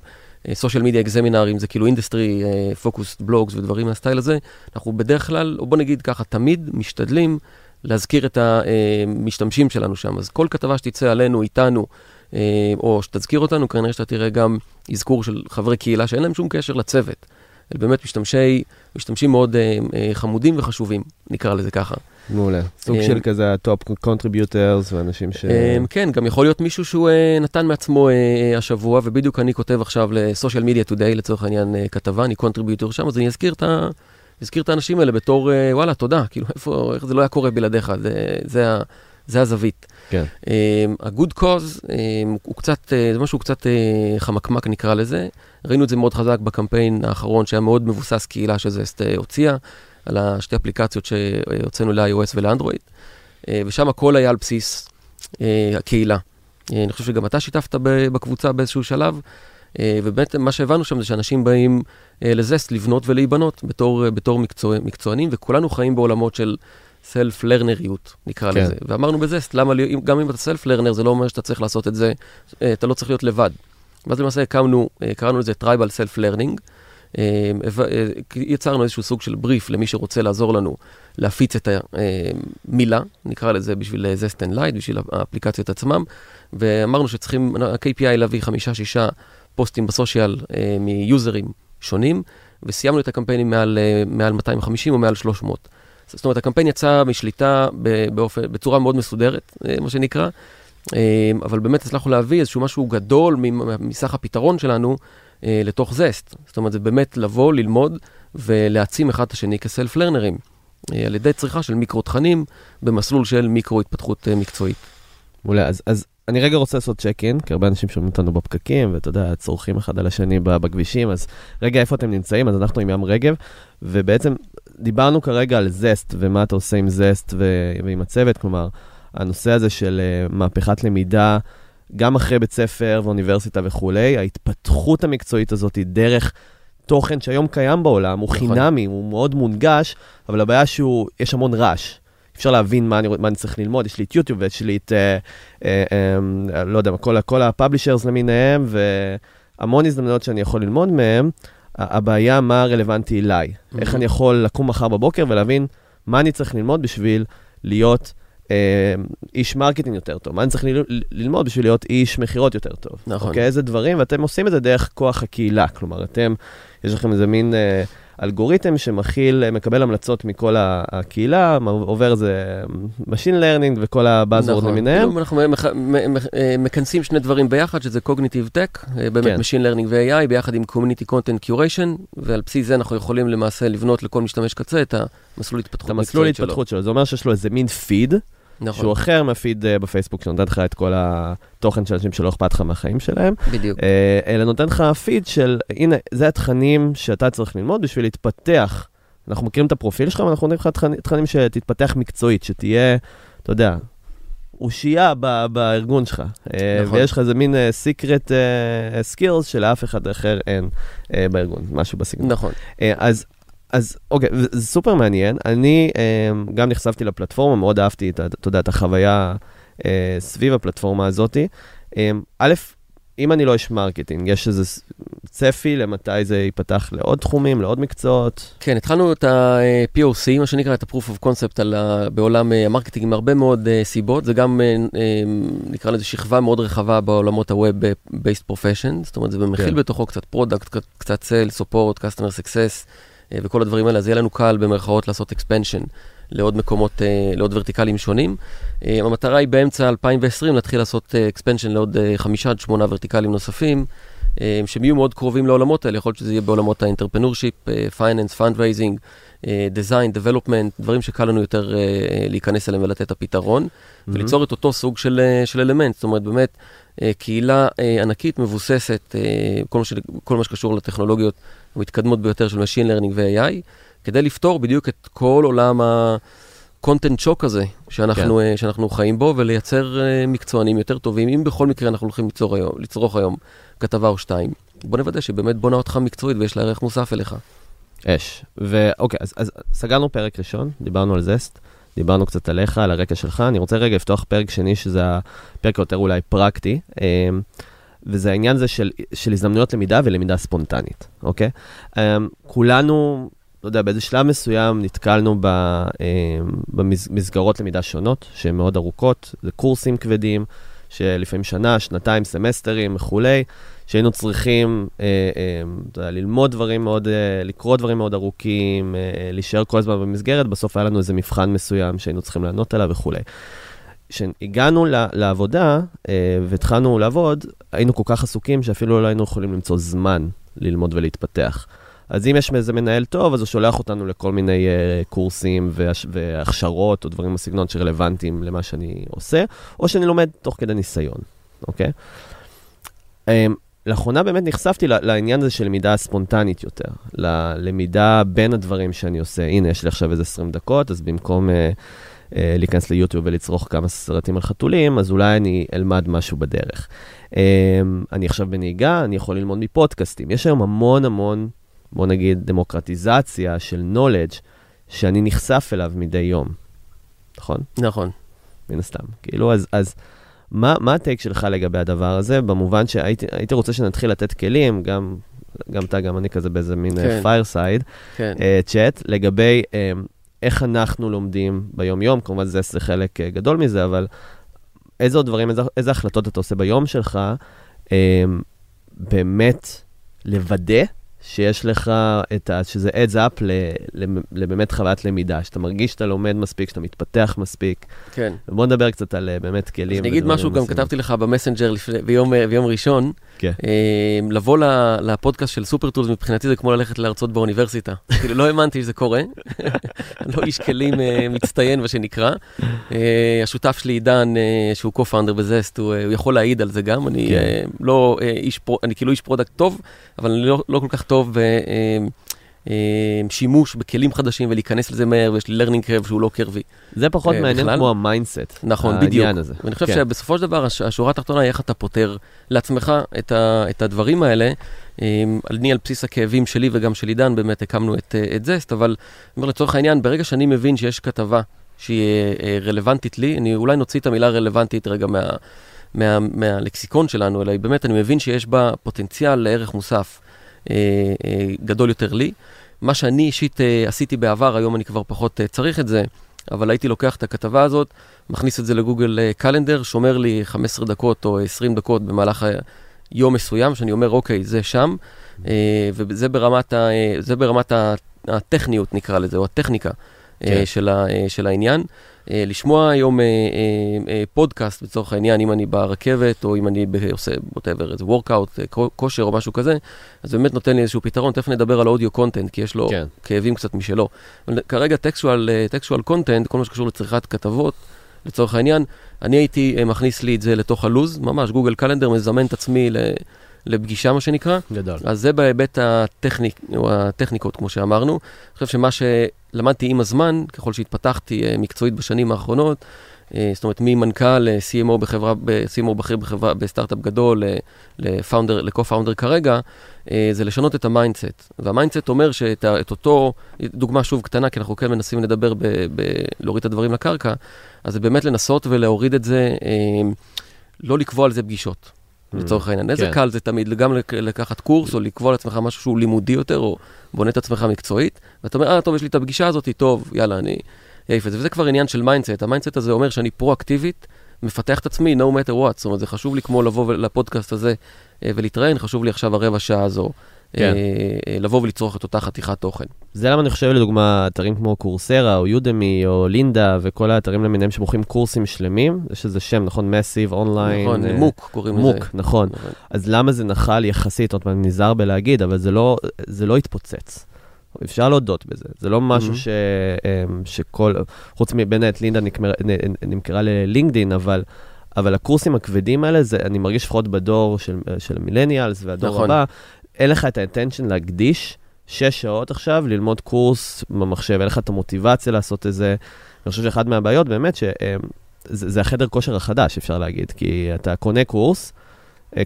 Social Media Examiner, אם זה כאילו industry, focus blogs ודברים מהסטייל הזה, אנחנו בדרך כלל, או בוא נגיד ככה, תמיד משתדלים להזכיר את המשתמשים שלנו שם. אז כל כתבה שתצא עלינו, איתנו, אה, או שתזכיר אותנו, כנראה שאתה תראה גם אזכור של חברי קהילה שאין להם שום קשר לצוות. הם באמת משתמשי, משתמשים מאוד אה, אה, חמודים וחשובים, נקרא לזה ככה. מעולה. סוג אה, של כזה ה top contributors ואנשים ש... כן, גם יכול להיות מישהו שהוא נתן מעצמו השבוע, ובדיוק אני כותב עכשיו ל Social Media Today, לצורך העניין כתבה, אני contributor שם, אז אני אזכיר את ה... אזכיר את האנשים האלה בתור, וואלה, תודה, כאילו, איפה, איך זה לא היה קורה בלעדיך, זה, זה, ה- זה הזווית. כן. ה-good cause הוא קצת, זה משהו קצת חמקמק נקרא לזה. ראינו את זה מאוד חזק בקמפיין האחרון שהיה מאוד מבוסס קהילה שזסט אה, הוציאה, על השתי אפליקציות שהוצאנו ל-iOS ולאנדרואיד, אה, ושם הכל היה על בסיס אה, הקהילה. אני חושב שגם אתה שיתפת בקבוצה באיזשהו שלב, ובאמת מה שהבנו שם זה שאנשים באים לזסט לבנות ולהיבנות בתור, בתור מקצוע, מקצוענים, וכולנו חיים בעולמות של self learner יות, נקרא כן. לזה. ואמרנו בזסט, למה, גם אם אתה self learner, זה לא אומר שאתה צריך לעשות את זה, אתה לא צריך להיות לבד. ואז למעשה הקמנו, אה, קראנו לזה tribal self learning. יצרנו איזשהו סוג של בריף למי שרוצה לעזור לנו להפיץ את המילה, נקרא לזה בשביל זסט and light, בשביל האפליקציות עצמם, ואמרנו שצריכים, ה-KPI להביא חמישה-שישה פוסטים ב social אה, מיוזרים שונים, וסיימנו את הקמפיינים מעל, אה, מעל 250 או מעל 300. זאת אומרת, הקמפיין יצא משליטה באופן, בצורה מאוד מסודרת, אה, מה שנקרא, אה, אבל באמת הצלחנו להביא איזשהו משהו גדול מסך הפתרון שלנו אה, לתוך זסט. זאת אומרת, זה באמת לבוא, ללמוד ולהעצים אחד את השני כסלף לרנרים, אה, על ידי צריכה של מיקרו תכנים במסלול של מיקרו התפתחות אה, מקצועית. מעולה, אז, אז אני רגע רוצה לעשות צ'ק אין, כי הרבה אנשים שומעים אותנו בפקקים, ואתה יודע, צורכים אחד על השני בכבישים, אז רגע, איפה אתם נמצאים? אז אנחנו עם ים רגב, ובעצם דיברנו כרגע על זסט, ומה אתה עושה עם זסט ו- ועם הצוות, כלומר, הנושא הזה של uh, מהפכת למידה, גם אחרי בית ספר ואוניברסיטה וכולי, ההתפתחות המקצועית הזאת היא דרך תוכן שהיום קיים בעולם, הוא נכון. חינמי, הוא מאוד מונגש, אבל הבעיה שהוא, יש המון רעש. אפשר להבין מה אני, מה אני צריך ללמוד, יש לי את יוטיוב ויש לי את, אה, אה, אה, לא יודע, כל, כל ה publishers למיניהם, והמון הזדמנויות שאני יכול ללמוד מהם. הבעיה, מה רלוונטי אליי. איך Mhm. אני יכול לקום מחר בבוקר ולהבין מה אני צריך ללמוד בשביל להיות אה, איש marketing יותר טוב, מה אני צריך ללמוד בשביל להיות איש מכירות יותר טוב. נכון. אוקיי, איזה דברים, ואתם עושים את זה דרך כוח הקהילה. כלומר, אתם, יש לכם איזה מין... אה, אלגוריתם שמכיל, מקבל המלצות מכל הקהילה, עובר איזה Machine Learning וכל הבאזוורד נכון. למיניהם. כאילו אנחנו מח- אה, מכנסים שני דברים ביחד, שזה Cognitive Tech, אה, באמת כן. Machine Learning ו-AI, ביחד עם Community Content Curation, ועל בסיס זה אנחנו יכולים למעשה לבנות לכל משתמש קצה את המסלול התפתחות את המסלול שלו. התפתחות שלו. זה אומר שיש לו איזה מין פיד, נכון, שהוא אחר מהפיד אה, בפייסבוק, שנותן לך את כל התוכן של אנשים שלא אכפת לך מהחיים שלהם, בדיוק. אה, אלא נותן לך פיד של, הנה, זה התכנים שאתה צריך ללמוד בשביל להתפתח. אנחנו מכירים את הפרופיל שלך, ואנחנו נותנים לך תכנים, שתתפתח מקצועית, שתהיה, אתה יודע, אושייה ב- בארגון שלך. אה, נכון. ויש לך איזה מין secret skills שלאף אחד אחר אין בארגון, משהו בסגנון. נכון. אז, אז אוקיי, זה סופר מעניין. אני אה, גם נחשפתי לפלטפורמה, מאוד אהבתי את, אתה יודע, את החוויה אה, סביב הפלטפורמה הזאתי. אה, א', אם אני לא איש marketing, יש איזה צפי למתי זה ייפתח לעוד תחומים, לעוד מקצועות? כן, התחלנו את ה-POC, מה שנקרא, את ה-Proof of Concept על ה- בעולם אה, ה marketing עם הרבה מאוד אה, סיבות. זה גם, אה, אה, נקרא לזה שכבה מאוד רחבה בעולמות ה-Web-based profession, זאת אומרת, זה מכיל כן. בתוכו קצת product, קצת sale, support, customer success אה, וכל הדברים האלה, אז יהיה לנו קל במרכאות לעשות expansion לעוד מקומות, אה, לעוד vertical ים שונים. אה, המטרה היא באמצע 2020 להתחיל לעשות אה, expansion לעוד אה, חמישה עד שמונה vertical ים נוספים. אה, שהם יהיו מאוד קרובים לעולמות האלה, יכול להיות שזה יהיה בעולמות אה, finance, fundraising, אה, design, development, דברים שקל לנו יותר אה, להיכנס אליהם ולתת את הפתרון, וליצור את אותו סוג של, אה, של אלמנט, זאת אומרת, באמת, אה, קהילה אה, ענקית מבוססת, אה, כל מה, ש, כל מה שקשור לטכנולוגיות המתקדמות ביותר של Machine Learning ו-AI, כדי לפתור בדיוק את כל עולם ה-content shock הזה שאנחנו, כן. אה, שאנחנו חיים בו, ולייצר אה, מקצוענים יותר טובים, אם בכל מקרה אנחנו הולכים ליצור היום, לצרוך היום כתבה או שתיים. בוא נוודא שבאמת בונה אותך מקצועית ויש לה ערך מוסף אליך. אש. ואוקיי, אז, אז סגרנו פרק ראשון, דיברנו על זסט, דיברנו קצת עליך, על הרקע שלך. אני רוצה רגע לפתוח פרק שני, שזה הפרק יותר אולי פרקטי, אמ, וזה העניין הזה של, של הזדמנויות למידה ולמידה ספונטנית, אוקיי? אמ, כולנו, לא יודע, באיזה שלב מסוים נתקלנו ב, אמ, במסגרות למידה שונות, שהן מאוד ארוכות, זה קורסים כבדים, שלפעמים שנה, שנתיים, סמסטרים וכולי. שהיינו צריכים אה, אה, ללמוד דברים מאוד, אה, לקרוא דברים מאוד ארוכים, אה, להישאר כל הזמן במסגרת, בסוף היה לנו איזה מבחן מסוים שהיינו צריכים לענות עליו וכולי. כשהגענו לעבודה אה, והתחלנו לעבוד, היינו כל כך עסוקים שאפילו לא היינו יכולים למצוא זמן ללמוד ולהתפתח. אז אם יש איזה מנהל טוב, אז הוא שולח אותנו לכל מיני uh, קורסים והש- והכשרות או דברים בסגנון שרלוונטיים למה שאני עושה, או שאני לומד תוך כדי ניסיון, אוקיי? Um, לאחרונה באמת נחשפתי לעניין הזה של למידה ספונטנית יותר, ללמידה בין הדברים שאני עושה. הנה, יש לי עכשיו איזה 20 דקות, אז במקום uh, uh, להיכנס ליוטיוב ולצרוך כמה סרטים על חתולים, אז אולי אני אלמד משהו בדרך. Um, אני עכשיו בנהיגה, אני יכול ללמוד מפודקאסטים. יש היום המון המון, בוא נגיד, דמוקרטיזציה של knowledge שאני נחשף אליו מדי יום, נכון? נכון. מן הסתם. כאילו, אז, אז מה, מה ה take שלך לגבי הדבר הזה? במובן הייתי רוצה שנתחיל לתת כלים, גם, גם אתה, גם אני כזה באיזה מין כן. fireside, כן. צ'אט, לגבי אה, איך אנחנו לומדים ביום-יום, כמובן זה, זה חלק אה, גדול מזה, אבל איזה עוד דברים, איזה, איזה החלטות אתה עושה ביום שלך, אה, באמת לוודא שיש לך את ה... שזה adds up ל, ל, לבאמת חוויית למידה, שאתה מרגיש שאתה לומד מספיק, שאתה מתפתח מספיק. כן. בוא נדבר קצת על אה, באמת כלים. אז ודברים משהו, גם. כתבתי לך במסנג'ר לפני- ביום אה, ביום ראשון, כן. אה, לבוא לפודקאסט של סופר טולס, מבחינתי זה כמו ללכת להרצות באוניברסיטה. (laughs) כאילו, לא האמנתי שזה קורה. (laughs) לא איש כלים מצטיין, מה שנקרא. השותף שלי, עידן, שהוא co-founder בזסט, הוא יכול להעיד על זה גם. אני כן. לא איש, אני כאילו איש פרודקט טוב, אבל אני לא לא כל כך טוב ב... אה, אה, שימוש בכלים חדשים ולהיכנס לזה מהר, ויש לי learning curve שהוא לא קרבי. זה פחות אה, מעניין בכלל? כמו ה mindset. נכון, בדיוק. הזה. ואני חושב כן. שבסופו של דבר, הש- השורה התחתונה היא איך אתה פותר לעצמך את, ה, את הדברים האלה. אני על בסיס הכאבים שלי וגם של עידן באמת הקמנו את, אה, את זסט, אבל אומר לצורך העניין, ברגע שאני מבין שיש כתבה שהיא אה, אה, רלוונטית לי, אני אולי נוציא את המילה רלוונטית רגע מה, מה, מהלקסיקון שלנו, אלא באמת אני מבין שיש בה פוטנציאל לערך מוסף אה, אה, גדול יותר לי. מה שאני אישית אה, עשיתי בעבר, היום אני כבר פחות אה, צריך את זה, אבל הייתי לוקח את הכתבה הזאת, מכניס את זה לגוגל אה, קלנדר, שומר לי 15 דקות או 20 דקות במהלך יום מסוים, שאני אומר, אוקיי, זה שם, אה, וזה ברמת, ה, אה, ברמת הטכניות, נקרא לזה, או הטכניקה אה, כן. של, ה, אה, של העניין. אה, לשמוע היום אה, אה, אה, פודקאסט, לצורך העניין, אם אני ברכבת, או אם אני עושה, whatever, איזה workout, אה, כו- כושר או משהו כזה, אז באמת נותן לי איזשהו פתרון. תכף נדבר על audio content, כי יש לו כן. כאבים קצת משלו. אבל כרגע טקסטואל, content, כל מה שקשור לצריכת כתבות, לצורך העניין, אני הייתי אה, מכניס לי את זה לתוך הלוז, ממש Google Calendar, מזמן את עצמי ל- לפגישה, מה שנקרא. גדול. אז זה בהיבט הטכניק, הטכניקות, כמו שאמרנו. אני חושב שמה שלמדתי עם הזמן, ככל שהתפתחתי אה, מקצועית בשנים האחרונות, אה, זאת אומרת, ממנכ"ל ל-CMO בחברה, ב- CMO בכיר בחברה, בסטארט-אפ גדול, ל founder, ל co-founder כרגע, אה, זה לשנות את ה mindset. וה mindset אומר שאת את אותו, דוגמה שוב קטנה, כי אנחנו כן מנסים לדבר, ב, ב, להוריד את הדברים לקרקע, אז זה באמת לנסות ולהוריד את זה, אה, לא לקבוע על זה פגישות. לצורך העניין. איזה כן. קל זה תמיד, גם לק- לקחת קורס או לקבוע לעצמך משהו שהוא לימודי יותר, או בונה את עצמך מקצועית, ואתה אומר, אה, טוב, יש לי את הפגישה הזאת, טוב, יאללה, אני אעיף את זה. וזה כבר עניין של mindset. ה mindset הזה אומר שאני פרואקטיבית, מפתח את עצמי, no matter what. זאת אומרת, זה חשוב לי כמו לבוא לפודקאסט הזה אה, ולהתראיין, חשוב לי עכשיו הרבע שעה הזו. כן. אה, אה, לבוא ולצרוך את אותה חתיכת תוכן. זה למה אני חושב, לדוגמה, אתרים כמו קורסרה, או יודמי, או לינדה, וכל האתרים למיניהם שמוכרים קורסים שלמים, יש איזה שם, נכון? massive, online. נכון, אה, MOOC קוראים לזה. MOOC, נכון. נכון. אז למה זה נכשל יחסית, עוד פעם, אני נזהר בלהגיד, אבל זה לא, זה לא התפוצץ. אפשר להודות בזה. זה לא משהו Mhm. ש, אמ, שכל, חוץ מבנט, לינדה נקמר, נמכרה ללינקדין, אבל, אבל הקורסים הכבדים האלה, זה, אני מרגיש לפחות בדור של, של המילניאלס והדור נכון. הבא, אין לך את האינטנשן להקדיש שש שעות עכשיו ללמוד קורס במחשב, אין לך את המוטיבציה לעשות את זה. אני חושב שאחת מהבעיות באמת, שזה זה החדר כושר החדש, אפשר להגיד, כי אתה קונה קורס,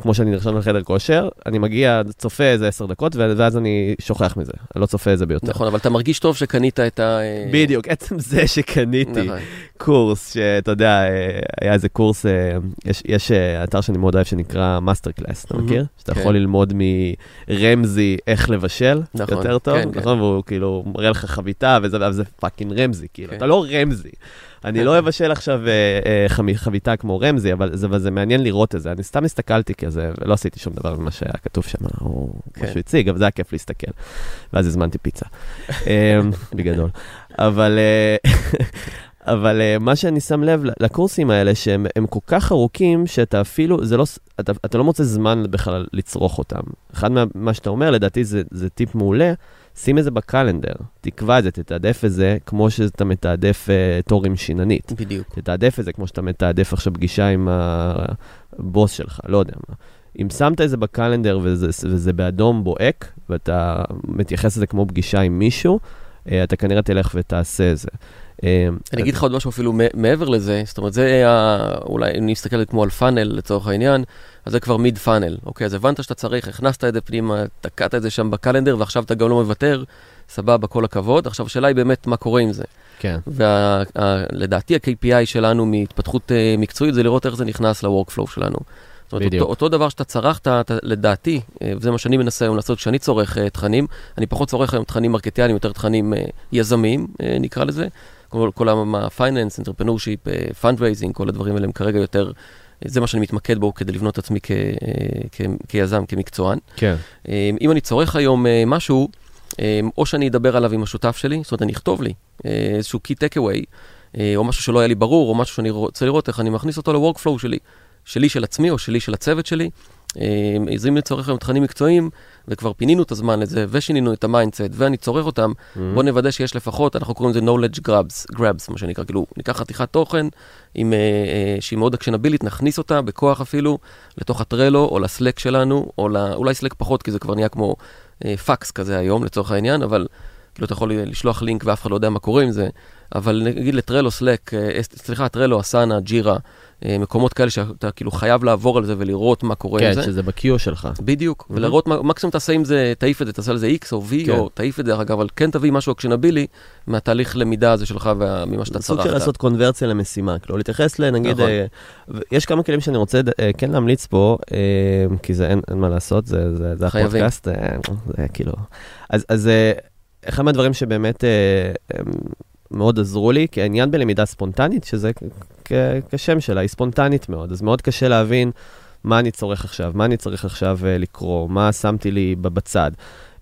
כמו שאני נרשם לחדר כושר, אני מגיע, צופה איזה עשר דקות, ואז אני שוכח מזה, אני לא צופה את זה ביותר. נכון, אבל אתה מרגיש טוב שקנית את ה... אה, בדיוק, עצם זה שקניתי נכון. קורס, שאתה יודע, אה, היה איזה קורס, אה, יש, יש אה, אתר שאני מאוד אוהב שנקרא מאסטר קלאס, אתה. מכיר? שאתה כן. יכול ללמוד מרמזי איך לבשל נכון, יותר טוב, כן, כן. נכון? והוא כאילו מראה לך חביתה, וזה, וזה fucking רמזי, כאילו, כן. אתה לא רמזי. אני לא אבשל עכשיו אה, אה, חביתה כמו רמזי, אבל זה, מעניין לראות את זה. אני סתם הסתכלתי כזה, ולא עשיתי שום דבר ממה שהיה כתוב שם, או כן. מה שהוא הציג, אבל זה היה כיף להסתכל. ואז הזמנתי פיצה, אה, (laughs) בגדול. אבל, אה, (laughs) אבל אה, מה שאני שם לב לקורסים האלה, שהם הם כל כך ארוכים, שאתה אפילו, זה לא, אתה, אתה לא מוצא זמן בכלל לצרוך אותם. אחד מה, מה שאתה אומר, לדעתי, זה, זה טיפ מעולה, שים את זה בקלנדר, תקבע את זה, תתעדף את זה, כמו שאתה מתעדף uh, תור עם שיננית. בדיוק. תתעדף את זה כמו שאתה מתעדף עכשיו פגישה עם הבוס שלך, לא יודע מה. אם שמת את זה בקלנדר וזה, וזה באדום בוהק, ואתה מתייחס לזה כמו פגישה עם מישהו, אה, אתה כנראה תלך ותעשה את זה. אה, אני אגיד לך עוד משהו אפילו מעבר לזה, זאת אומרת, זה ה- אולי אם נסתכל כמו על פאנל לצורך העניין, אז זה כבר מיד פאנל. אוקיי, אז הבנת שאתה צריך, הכנסת את זה פנימה, תקעת את זה שם בקלנדר, ועכשיו אתה גם לא מוותר, סבבה, כל הכבוד. עכשיו, השאלה היא באמת מה קורה עם זה. כן, ולדעתי ה-KPI שלנו מהתפתחות אה, מקצועית זה לראות איך זה נכנס ל-workflow שלנו. זאת אומרת, בדיוק. אותו, אותו דבר שאתה צרכת, אתה, לדעתי, אה, וזה מה שאני מנסה היום לעשות כשאני צורך אה, תכנים, אני פחות צורך היום תכנים מרקטיאליים, יותר תכנים אה, יזמיים, אה, נקרא לזה. כל, כל entrepreneurship, אה, fundraising, כל הדברים האלה הם כרגע יותר, אה, זה מה שאני מתמקד בו כדי לבנות את עצמי כ, אה, כ, כיזם, כמקצוען. כן, אה, אם אני צורך היום משהו, או שאני אדבר עליו עם השותף שלי, זאת אומרת, אני אכתוב לי איזשהו key takeaway, או משהו שלא היה לי ברור, או משהו שאני רוצה לראות איך אני מכניס אותו ל-workflow שלי, שלי של עצמי או שלי של הצוות שלי. אה, אז אם אני צורך היום תכנים מקצועיים, וכבר פינינו את הזמן לזה, ושינינו את ה mindset, ואני צורך אותם, בוא נוודא שיש לפחות, אנחנו קוראים לזה knowledge grabs, grabs, מה שנקרא, כאילו, ניקח חתיכת תוכן עם, אה, אה, שהיא מאוד actionable-ית, נכניס אותה בכוח אפילו, לתוך הטרלו, או לסלק שלנו, או לא, אולי סלק פחות, כי זה כבר נהיה כמו אה, פקס כזה היום, לצורך העניין, אבל כאילו אתה יכול לשלוח לינק ואף אחד לא יודע מה קורה עם זה, אבל נגיד לטרלו, סלק, אה, סליחה, טרלו, אסנה, ג'ירה, מקומות כאלה שאתה כאילו חייב לעבור על זה ולראות מה קורה עם כן, זה. שזה בקיו שלך. בדיוק, Mhm. ולראות, מה- מקסימום תעשה עם זה, תעיף את זה, תעשה לזה X או V, כן. או תעיף את זה, אגב, אבל כן תביא משהו אקשנבילי מהתהליך למידה הזה שלך וממה שאתה זה סוג צרכת. של לעשות קונברסיה למשימה, כאילו להתייחס לנגיד, נכון. אה, יש כמה כלים שאני רוצה אה, כן להמליץ פה, אה, כי זה אין אין מה לעשות, זה זה- זה. הפודקאסט, אה, זה כאילו, אז- אז אה, אחד מהדברים שבאמת אה, הם מאוד עזרו לי, כי העניין בלמידה ספונטנית, שזה כשם שלה, היא ספונטנית מאוד, אז מאוד קשה להבין מה אני צורך עכשיו, מה אני צריך עכשיו uh, לקרוא, מה שמתי לי בצד.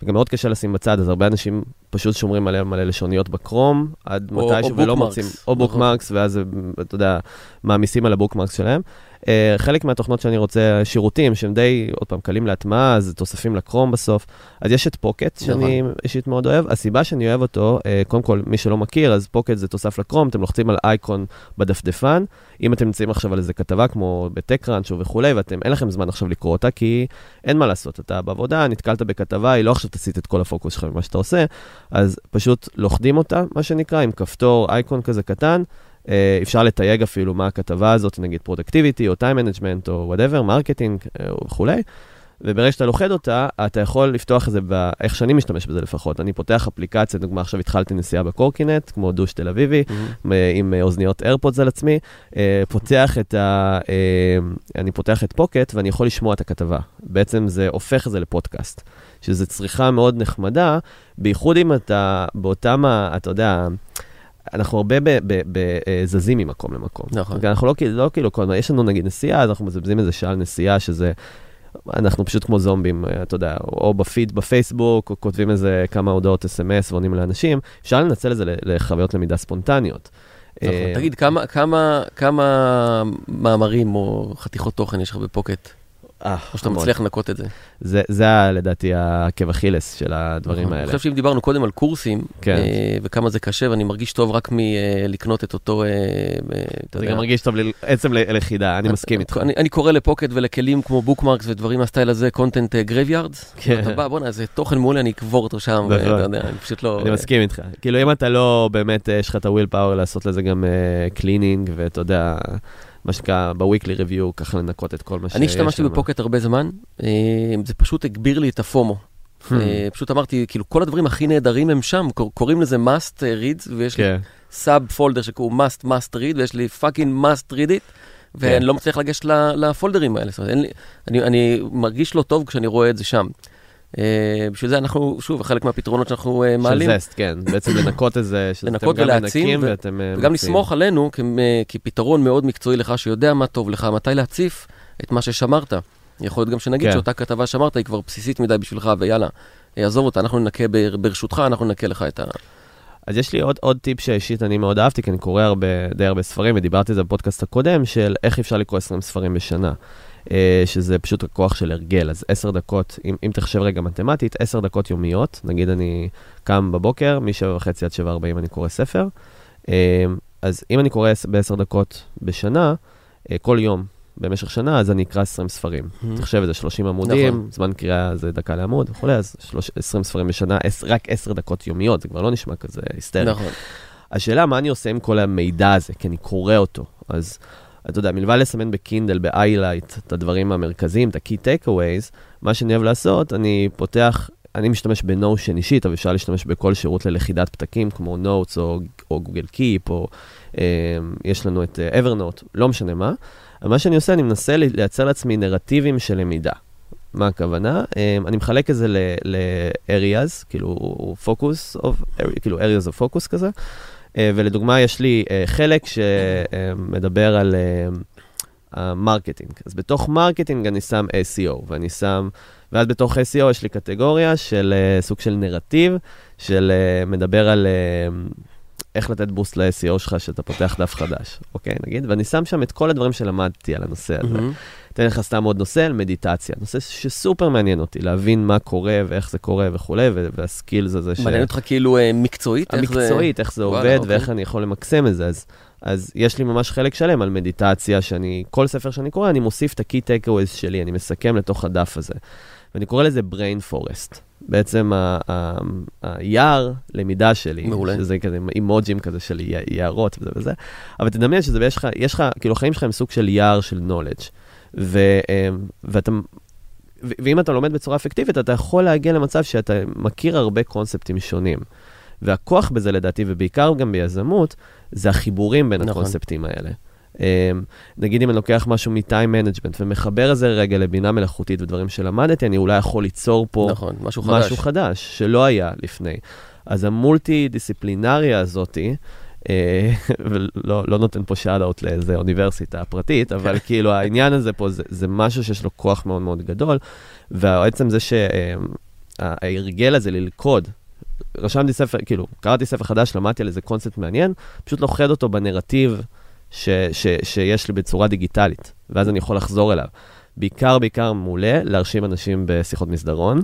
וגם מאוד קשה לשים בצד, אז הרבה אנשים פשוט שומרים עליהם מלא לשוניות בקרום, עד מתישהו ולא מוצאים, או בוקמרקס, נכון. ואז, אתה יודע, מעמיסים על הבוקמרקס שלהם. Uh, חלק מהתוכנות שאני רוצה, שירותים שהם די, עוד פעם, קלים להטמעה, אז תוספים לקרום בסוף. אז יש את פוקט, שאני נכון. אישית מאוד אוהב. הסיבה שאני אוהב אותו, uh, קודם כל, מי שלא מכיר, אז פוקט זה תוסף לכרום, אתם לוחצים על אייקון בדפדפן. אם אתם נמצאים עכשיו על איזה כתבה כמו בטקקראנץ' וכולי, ואתם, אין לכם זמן עכשיו לקרוא אותה, כי אין מה לעשות, אתה בעבודה, נתקלת בכתבה, היא לא עכשיו תסיט את כל הפוקוס שלך ממה שאתה עושה, אז פשוט לוכדים אותה, מה שנקרא, עם כפתור אייקון כזה קטן. אה, אפשר לתייג אפילו מה הכתבה הזאת, נגיד productivity או time management או whatever, marketing אה, וכולי. וברגע שאתה לוכד אותה, אתה יכול לפתוח את זה, איך שאני משתמש בזה לפחות. אני פותח אפליקציה, דוגמה עכשיו התחלתי נסיעה בקורקינט, כמו דוש תל אביבי, mm-hmm. עם אוזניות איירפודס על עצמי, פותח את ה... אני פותח את פוקט ואני יכול לשמוע את הכתבה. בעצם זה הופך את זה לפודקאסט, שזו צריכה מאוד נחמדה, בייחוד אם אתה באותם, אתה יודע, אנחנו הרבה זזים ממקום למקום. נכון. אנחנו לא, לא כאילו, כל הזמן, יש לנו נגיד נסיעה, אז אנחנו מבזבזים איזה שעה נסיעה, שזה, אנחנו פשוט כמו זומבים, אתה יודע, או בפיד בפייסבוק, או כותבים איזה כמה הודעות אס.אם.אס ועונים לאנשים, אפשר לנצל את זה לחוויות למידה ספונטניות. נכון, אה, תגיד, כמה מאמרים או חתיכות תוכן יש לך בפוקט? אה, או שאתה מצליח לנקות את זה. זה, זה לדעתי העקב אכילס של הדברים נכון. האלה. אני חושב שאם דיברנו קודם על קורסים, כן. אה, וכמה זה קשה, ואני מרגיש טוב רק מלקנות את אותו, אה, אתה יודע. זה גם מרגיש טוב עצם ללכידה, אני מסכים איתך. אני, אני קורא לפוקט ולכלים כמו bookmarks ודברים מהסטייל הזה, content graveyards. כן. אתה בא, בואנה, זה תוכן מעולה, אני אקבור אותו שם, ואתה יודע, אני פשוט לא... אני מסכים איתך. כאילו, אם אתה לא, באמת, יש לך את ה willpower לעשות לזה גם cleaning, ואתה יודע... מה שנקרא ב weekly review, ככה לנקות את כל מה שיש אני השתמשתי בפוקט הרבה זמן, אה, זה פשוט הגביר לי את ה FOMO. Hmm. אה, פשוט אמרתי, כאילו, כל הדברים הכי נהדרים הם שם, קוראים לזה must read, ויש לי sub folder שקוראים must must read, ויש לי fucking must read it, ואני כן. לא מצליח לגשת ל folderים האלה. אני מרגיש לא טוב כשאני רואה את זה שם. Uh, בשביל זה אנחנו, שוב, חלק מהפתרונות שאנחנו uh, מעלים. של זסט, כן. בעצם (coughs) לנקות את זה, לנקות ולהעצים, ו- ואתם uh, וגם לסמוך עלינו כפתרון מאוד מקצועי לך, שיודע מה טוב לך, מתי להציף את מה ששמרת. יכול להיות גם שנגיד כן. שאותה כתבה שמרת היא כבר בסיסית מדי בשבילך, ויאללה, עזוב אותה, אנחנו ננקה ברשותך, אנחנו ננקה לך את ה... אז יש לי עוד, עוד טיפ שאישית אני מאוד אהבתי, כי אני קורא הרבה, די הרבה ספרים, ודיברתי על זה בפודקאסט הקודם, של איך אפשר לקרוא 20 ספרים בשנה. אה, שזה פשוט הכוח של הרגל. אז עשר דקות, אם, אם תחשב רגע מתמטית, עשר דקות יומיות, נגיד אני קם בבוקר, מ-7 וחצי עד 7.40 אני קורא ספר, אה, אז אם אני קורא בעשר דקות בשנה, אה, כל יום, במשך שנה, אז אני אקרא 20 ספרים. Mm-hmm. תחשב את זה 30 עמודים, נכון. זמן קריאה זה דקה לעמוד וכולי, אז 20 ספרים בשנה, רק 10 דקות יומיות, זה כבר לא נשמע כזה היסטרי. נכון. השאלה, מה אני עושה עם כל המידע הזה, כי אני קורא אותו. אז אתה יודע, מלבד לסמן בקינדל, ב-highlight, את הדברים המרכזיים, את ה-key takeaways, מה שאני אוהב לעשות, אני פותח, אני משתמש בנושן אישית, אבל אפשר להשתמש בכל שירות ללכידת פתקים, כמו Notes או, או Google Keep, או אה, יש לנו את uh, Evernote, לא משנה מה. מה שאני עושה, אני מנסה לייצר לעצמי נרטיבים של למידה. מה הכוונה? Um, אני מחלק את זה ל-areas, כאילו focus of, כאילו areas of focus כזה. אה, ולדוגמה, יש לי אה, חלק שמדבר על ה marketing. אה, אז בתוך marketing אני שם SEO, ואני שם, ואז בתוך SEO יש לי קטגוריה של סוג של narrative, של מדבר על איך לתת boost ל-SEO שלך, שאתה פותח דף חדש, אוקיי, נגיד, ואני שם שם את כל הדברים שלמדתי על הנושא הזה. Mm-hmm. אתן לך סתם עוד נושא על מדיטציה, נושא שסופר מעניין אותי, להבין מה קורה ואיך זה קורה וכולי, וה skills הזה ש... מעניין אותך כאילו אה, מקצועית? המקצועית, איך זה עובד אוקיי. ואיך אני יכול למקסם את זה. אז, אז יש לי ממש חלק שלם על מדיטציה, שאני, כל ספר שאני קורא, אני מוסיף את ה-key takeaways שלי, אני מסכם לתוך הדף הזה. ואני קורא לזה brain forest. בעצם היער למידה שלי, מעולה. שזה כזה אימוג'ים כזה של יערות וזה וזה, אבל תדמיין שזה, יש לך, כאילו החיים שלך הם סוג של יער של knowledge. ו, אמ, ואתה, ואם אתה לומד בצורה אפקטיבית, אתה יכול להגיע למצב שאתה מכיר הרבה קונספטים שונים. והכוח בזה לדעתי, ובעיקר גם ביזמות, זה החיבורים בין נכון. הקונספטים האלה. Um, נגיד אם אני לוקח משהו מ-time management ומחבר את זה רגע לבינה מלאכותית ודברים שלמדתי, אני אולי יכול ליצור פה נכון, משהו, משהו חדש. חדש שלא היה לפני. אז המולטי-דיסציפלינריה הזאתי, אה, (laughs) ולא לא נותן פה שאט-אאוט לאיזה אוניברסיטה פרטית, אבל (laughs) כאילו העניין הזה פה זה, זה משהו שיש לו כוח מאוד מאוד גדול, ועצם זה שההרגל הזה ללכוד, רשמתי ספר, כאילו, קראתי ספר חדש, למדתי על איזה קונספט מעניין, פשוט לוכד אותו בנרטיב ש, ש, שיש לי בצורה דיגיטלית, ואז אני יכול לחזור אליו. בעיקר, בעיקר מעולה להרשים אנשים בשיחות מסדרון.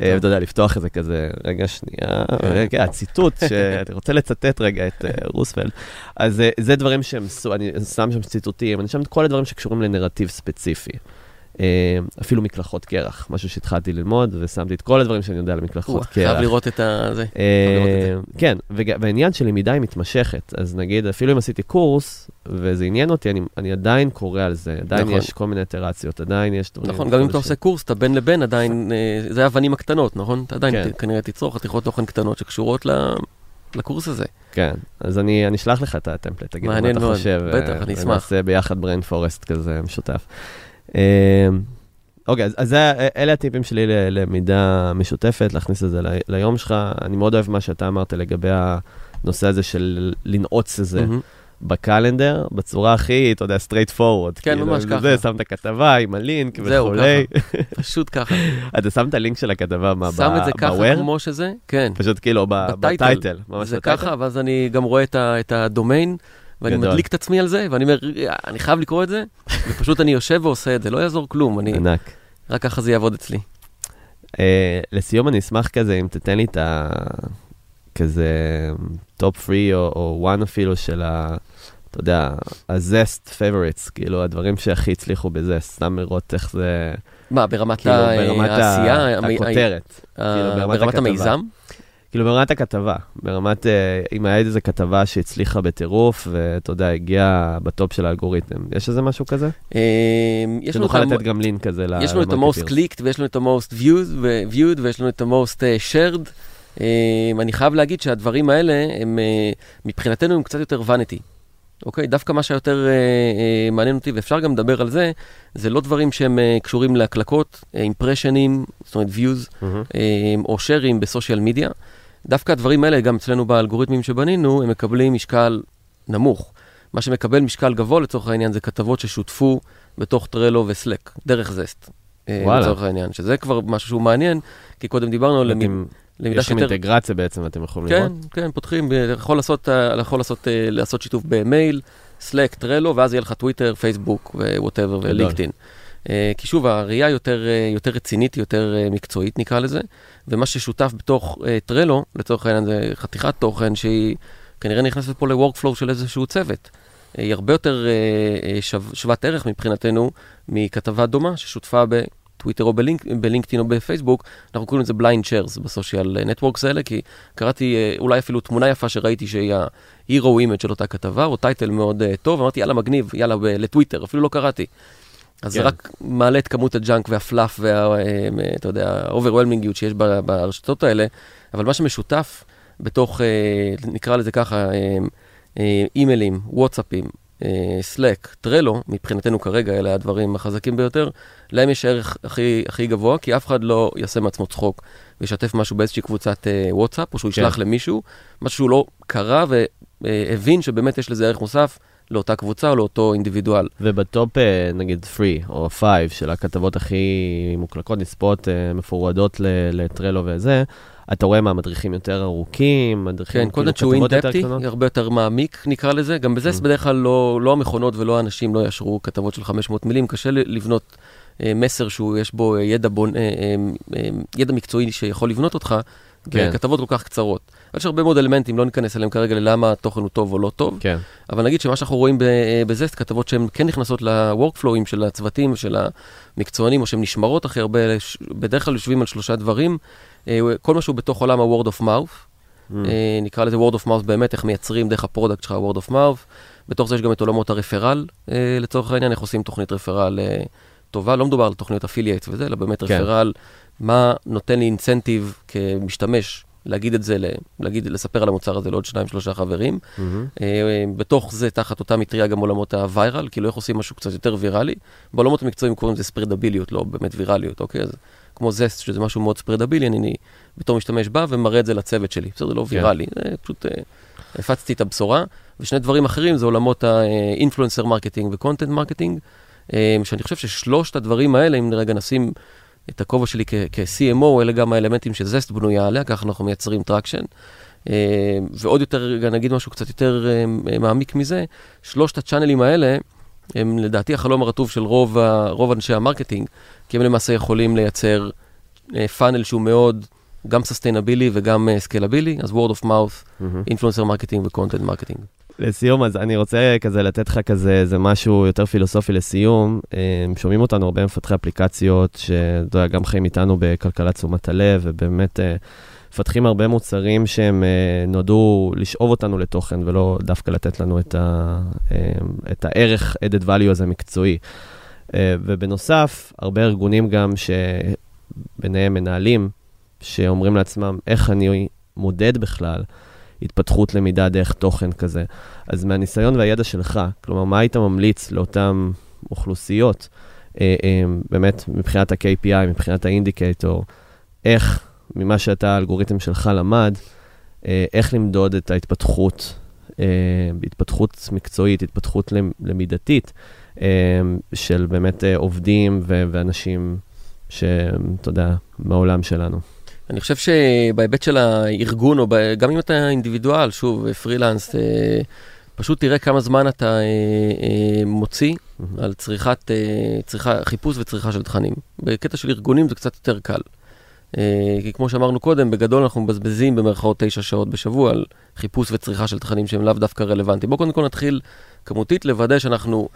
אה, ואתה יודע, לפתוח איזה כזה, רגע, שנייה, רגע, הציטוט, (laughs) שאתה רוצה לצטט רגע את אה, רוספלד. אז אה, זה דברים שהם, אני שם שם ציטוטים, אני שם את כל הדברים שקשורים לנרטיב ספציפי. אה, אפילו מקלחות קרח, משהו שהתחלתי ללמוד, ושמתי את כל הדברים שאני יודע על מקלחות קרח. חייב לראות את. זה. אה, כן, והעניין של למידה היא מתמשכת, אז נגיד, אפילו אם עשיתי קורס, וזה עניין אותי, אני, אני עדיין קורא על זה, עדיין נכון. יש כל מיני איטרציות, עדיין יש דברים נכון, גם אם אתה. עושה קורס, אתה בין לבין עדיין, אה, זה האבנים הקטנות, נכון? אתה עדיין כן. כנראה תצרוך חתיכות תוכן קטנות שקשורות ל- לקורס הזה. כן, אז אני, אני אשלח לך את הטמפלט, תגיד מה מעניין אתה מאוד, חושב. בטח, אה, אני אשמח. ונעשה ביחד בריין פורסט כזה משותף. אה, אוקיי, אז, אז זה, אלה הטיפים שלי ללמידה משותפת, להכניס את זה ל- ליום שלך. אני מאוד אוהב מה שאתה אמרת לגבי הנושא הזה של לנעוץ את זה מהמם. בקלנדר, בצורה הכי, אתה יודע, straight forward. כן, ממש זה, ככה. שמת כתבה עם הלינק זהו, וכולי. (laughs) פשוט ככה. אתה שם את הלינק של הכתבה, מה, שם את זה ככה? כמו שזה, כן. פשוט כאילו בטייטל. זה? ככה, ואז אני גם רואה את את הדומיין, ואני גדול. מדליק את עצמי על זה, ואני אומר, אני חייב לקרוא את זה, (laughs) ופשוט אני יושב ועושה את זה, לא יעזור כלום, אני, ענק. רק ככה זה יעבוד אצלי. אה, לסיום אני אשמח כזה אם תתן לי את ה... כזה top 3 או, או 1 אפילו של ה... אתה יודע, ה-zest favorites, כאילו הדברים שהכי הצליחו ב-Zest, סתם לראות איך זה, מה, ברמת כאילו ה- ברמת העשייה, הכותרת, ה- כאילו, ברמת ברמת. המיזם? כאילו ברמת הכתבה, ברמת, אה, אם היה איזה כתבה שהצליחה בטירוף, ואתה יודע, הגיעה בטופ של האלגוריתם, יש איזה משהו כזה? אה, יש שנוכל לתת גם לינק כזה ל- יש לנו את ה-most clicked ויש לנו את ה-most viewed, ויש לנו את ה-most אה, shared. אה, אני חייב להגיד שהדברים האלה, הם אה, מבחינתנו הם קצת יותר vanity. אוקיי? דווקא מה שיותר אה, אה, מעניין אותי, ואפשר גם לדבר על זה, זה לא דברים שהם אה, קשורים להקלקות, אימפרשנים, זאת אומרת views, מהמם. אה, או sharing ב social media. דווקא הדברים האלה, גם אצלנו באלגוריתמים שבנינו, הם מקבלים משקל נמוך. מה שמקבל משקל גבוה לצורך העניין זה כתבות ששותפו בתוך Trello ו Slack, דרך Zest. אה, וואלה. לצורך העניין, שזה כבר משהו שהוא מעניין, כי קודם דיברנו על אתם- למידה יש שם שיותר... אינטגרציה בעצם, אתם יכולים כן, לראות? כן, פותחים, ב- אתה יכול לעשות, אה, יכול לעשות, אה, לעשות שיתוף במייל, Slack, Trello, ואז יהיה לך טוויטר, פייסבוק ו whatever. ולינקדאין. אה, כי שוב, הראייה יותר, אה, יותר רצינית, יותר אה, מקצועית נקרא לזה, ומה ששותף בתוך אה, טרלו, לצורך העניין זה חתיכת תוכן שהיא כנראה נכנסת פה ל-workflow של איזשהו צוות. היא הרבה יותר אה, שו, שוות ערך מבחינתנו מכתבה דומה ששותפה בטוויטר או בלינק, בלינקדאין או בפייסבוק, אנחנו קוראים לזה blind shares בסושיאל נטוורקס האלה, כי קראתי אולי אפילו תמונה יפה שראיתי שהיא ה-hero image של אותה כתבה, או טייטל מאוד אה, טוב, אמרתי יאללה מגניב, יאללה ב- לטוויטר, אפילו לא קראתי. אז זה כן. רק מעלה את כמות ה junk וה fluff וה... אה, אתה יודע, ה overwhelming־יות שיש ברשתות האלה, אבל מה שמשותף בתוך, אה, נקרא לזה ככה, אה, אה, emailים, וואטסאפים, Slack, Trello, מבחינתנו כרגע אלה הדברים החזקים ביותר, להם יש ערך הכי, הכי גבוה, כי אף אחד לא יעשה מעצמו צחוק וישתף משהו באיזושהי קבוצת אה, וואטסאפ, או שהוא ישלח כן. למישהו, משהו שהוא לא קרא והבין שבאמת יש לזה ערך מוסף לאותה קבוצה או לאותו אינדיבידואל. ובטופ, אה, נגיד 3 או 5 של הכתבות הכי מוקלקות, נספות, אה, מפורדות לטרלו וזה, אתה רואה מה, מדריכים יותר ארוכים, מדריכים כן, כאילו קודם שהוא כתבות יותר אינדפטי, קטנות? הרבה יותר מעמיק נקרא לזה, גם בזה Mm. בדרך כלל לא, לא המכונות ולא האנשים לא יאשרו כתבות של 500 מילים, קשה לבנות אה, מסר שהוא, יש בו אה, ידע, בון, אה, אה, אה, ידע מקצועי שיכול לבנות אותך, כן. בכתבות כל כך קצרות. יש הרבה מאוד אלמנטים, לא ניכנס אליהם כרגע ללמה התוכן הוא טוב או לא טוב, כן, אבל נגיד שמה שאנחנו רואים אה, בזה, זה כתבות שהן כן נכנסות ל-workflowים של הצוותים, של המקצוענים, או שהן נשמרות הכי הרבה, בדרך כלל יושבים על שלושה דברים. אה, כל מה שהוא בתוך עולם ה-word of mouth, Mm. אה, נקרא לזה word of mouth באמת, איך מייצרים דרך ה product שלך word of mouth. בתוך זה יש גם את עולמות ה referral, לצורך העניין, איך עושים תוכנית referral טובה. לא מדובר על תוכניות affiliate וזה, אלא באמת כן. referral, מה נותן לי incentive כמשתמש להגיד את זה, להגיד, לספר על המוצר הזה לעוד שניים, שלושה חברים. מהמם. אה, בתוך זה, תחת אותה מטריה, גם עולמות ה viral, כאילו איך עושים משהו קצת יותר ויראלי. בעולמות המקצועיים קוראים לזה spreadabiliות, לא באמת ויראליות, אוקיי? אז כמו Zest, שזה משהו מאוד spreadable, אני בתור משתמש בא ומראה את זה לצוות שלי. בסדר, זה לא כן. ויראלי, זה פשוט... אה, הפצתי את הבשורה, ושני דברים אחרים זה עולמות ה influencer marketing ו content marketing, שאני חושב ששלושת הדברים האלה, אם רגע נשים את הכובע שלי כ-CMO, אלה גם האלמנטים ש-Zest בנויה עליה, ככה אנחנו מייצרים traction. ועוד יותר, נגיד משהו קצת יותר מעמיק מזה, שלושת ה channelים האלה, הם לדעתי החלום הרטוב של רוב, רוב אנשי ה marketing, כי הם למעשה יכולים לייצר funnel שהוא מאוד גם sustainable וגם scalable, אז word of mouth, influencer marketing ו content marketing. לסיום, אז אני רוצה כזה לתת לך כזה איזה משהו יותר פילוסופי לסיום. שומעים אותנו הרבה מפתחי אפליקציות, שאתה יודע, גם חיים איתנו בכלכלת תשומת הלב, ובאמת מפתחים הרבה מוצרים שהם נועדו לשאוב אותנו לתוכן, ולא דווקא לתת לנו את, ה, את הערך added value הזה מקצועי. ובנוסף, הרבה ארגונים גם שביניהם מנהלים, שאומרים לעצמם, איך אני מודד בכלל התפתחות למידה דרך תוכן כזה. אז מהניסיון והידע שלך, כלומר, מה היית ממליץ לאותן אוכלוסיות, אה, אה, באמת מבחינת ה-KPI, מבחינת האינדיקטור, איך, ממה שאתה, האלגוריתם שלך למד, אה, איך למדוד את ההתפתחות, אה, התפתחות מקצועית, התפתחות למידתית, אה, של באמת אה, עובדים ואנשים שאתה יודע, מהעולם שלנו. אני חושב שבהיבט של הארגון, או ב... גם אם אתה אינדיבידואל, שוב, פרילנס, אה, פשוט תראה כמה זמן אתה אה, אה, מוציא mm-hmm. על צריכת, צריכה, חיפוש וצריכה של תכנים. בקטע של ארגונים זה קצת יותר קל. כי כמו שאמרנו קודם, בגדול אנחנו מבזבזים במרכאות תשע שעות בשבוע על חיפוש וצריכה של תכנים שהם לאו דווקא רלוונטיים. בואו קודם כל נתחיל כמותית לוודא שאנחנו,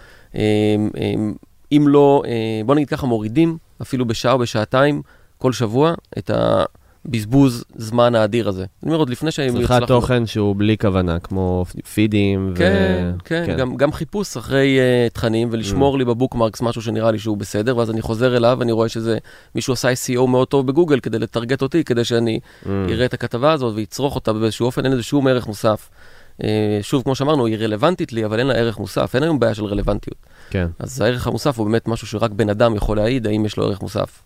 אם לא, בואו נגיד ככה, מורידים אפילו בשעה או בשעתיים כל שבוע את הבזבוז זמן האדיר הזה. אני אומר עוד לפני שהם יצלחנו. צריכת תוכן שהוא בלי כוונה, כמו פידים. כן, ו... כן, כן. גם, גם חיפוש אחרי uh, תכנים ולשמור mm. לי בבוקמרקס משהו שנראה לי שהוא בסדר, ואז אני חוזר אליו ואני רואה שזה, מישהו עשה SEO מאוד טוב בגוגל כדי לטרגט אותי, כדי שאני mm. אראה את הכתבה הזאת ויצרוך אותה באיזשהו אופן, אין לזה שום ערך מוסף. Uh, שוב, כמו שאמרנו, היא רלוונטית לי, אבל אין לה ערך מוסף, אין היום בעיה של רלוונטיות. כן. אז הערך המוסף הוא באמת משהו שרק בן אדם יכול להעיד האם יש לו ערך מוסף.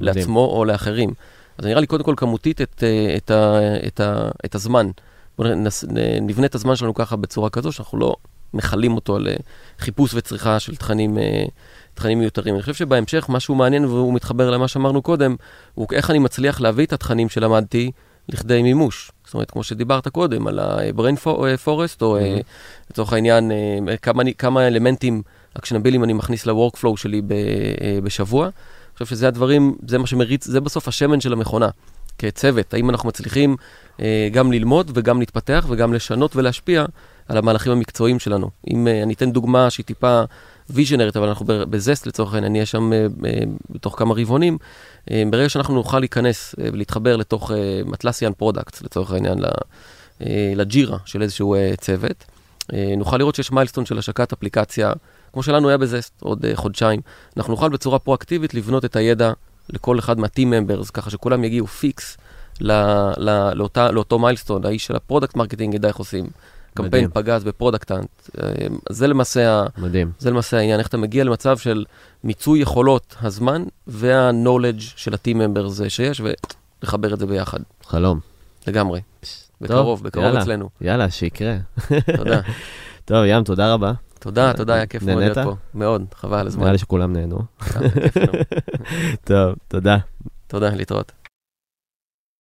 לעצמו או לאחרים. אז נראה לי קודם כל כמותית את, אה, את, ה, את, ה, את הזמן. בואו נבנה את הזמן שלנו ככה בצורה כזו שאנחנו לא מכלים אותו על אה, חיפוש וצריכה של תכנים, אה, תכנים מיותרים. אני חושב שבהמשך משהו מעניין והוא מתחבר למה שאמרנו קודם, הוא איך אני מצליח להביא את התכנים שלמדתי לכדי מימוש. זאת אומרת, כמו שדיברת קודם, על ה-brain forest, או mm-hmm. לצורך העניין, כמה, כמה אלמנטים אקשנבילים אני מכניס ל-workflow שלי בשבוע. אני חושב שזה הדברים, זה מה שמריץ, זה בסוף השמן של המכונה, כצוות. האם אנחנו מצליחים אה, גם ללמוד וגם להתפתח וגם לשנות ולהשפיע על המהלכים המקצועיים שלנו. אם אה, אני אתן דוגמה שהיא טיפה ויז'נרית, אבל אנחנו בזסט לצורך העניין, אני אהיה שם אה, אה, בתוך כמה רבעונים, אה, ברגע שאנחנו נוכל להיכנס אה, ולהתחבר לתוך אה, Atlassian product, לצורך העניין, אה, ל-Jira של איזשהו אה, צוות, אה, נוכל לראות שיש milestone של השקת אפליקציה. כמו שלנו היה בזה עוד uh, חודשיים. אנחנו נוכל בצורה פרואקטיבית לבנות את הידע לכל אחד מה-team members, ככה שכולם יגיעו פיקס לא, לא, לאותה, לאותו milestone, האיש של ה product marketing ידע איך עושים. קמפיין פגז ב-Product Hunt. אה, זה למעשה, מדהים. זה למעשה העניין, איך אתה מגיע למצב של מיצוי יכולות הזמן וה-knowledge של ה-team members שיש, ולחבר את זה ביחד. חלום. לגמרי. בקרוב, בקרוב יאללה, אצלנו. יאללה, שיקרה. תודה. (laughs) טוב, ים, תודה רבה. תודה, תודה, היה כיף מאוד להיות פה. מאוד, חבל על הזמן. נראה לי שכולם נהנו. (laughs) טוב, תודה. תודה, להתראות.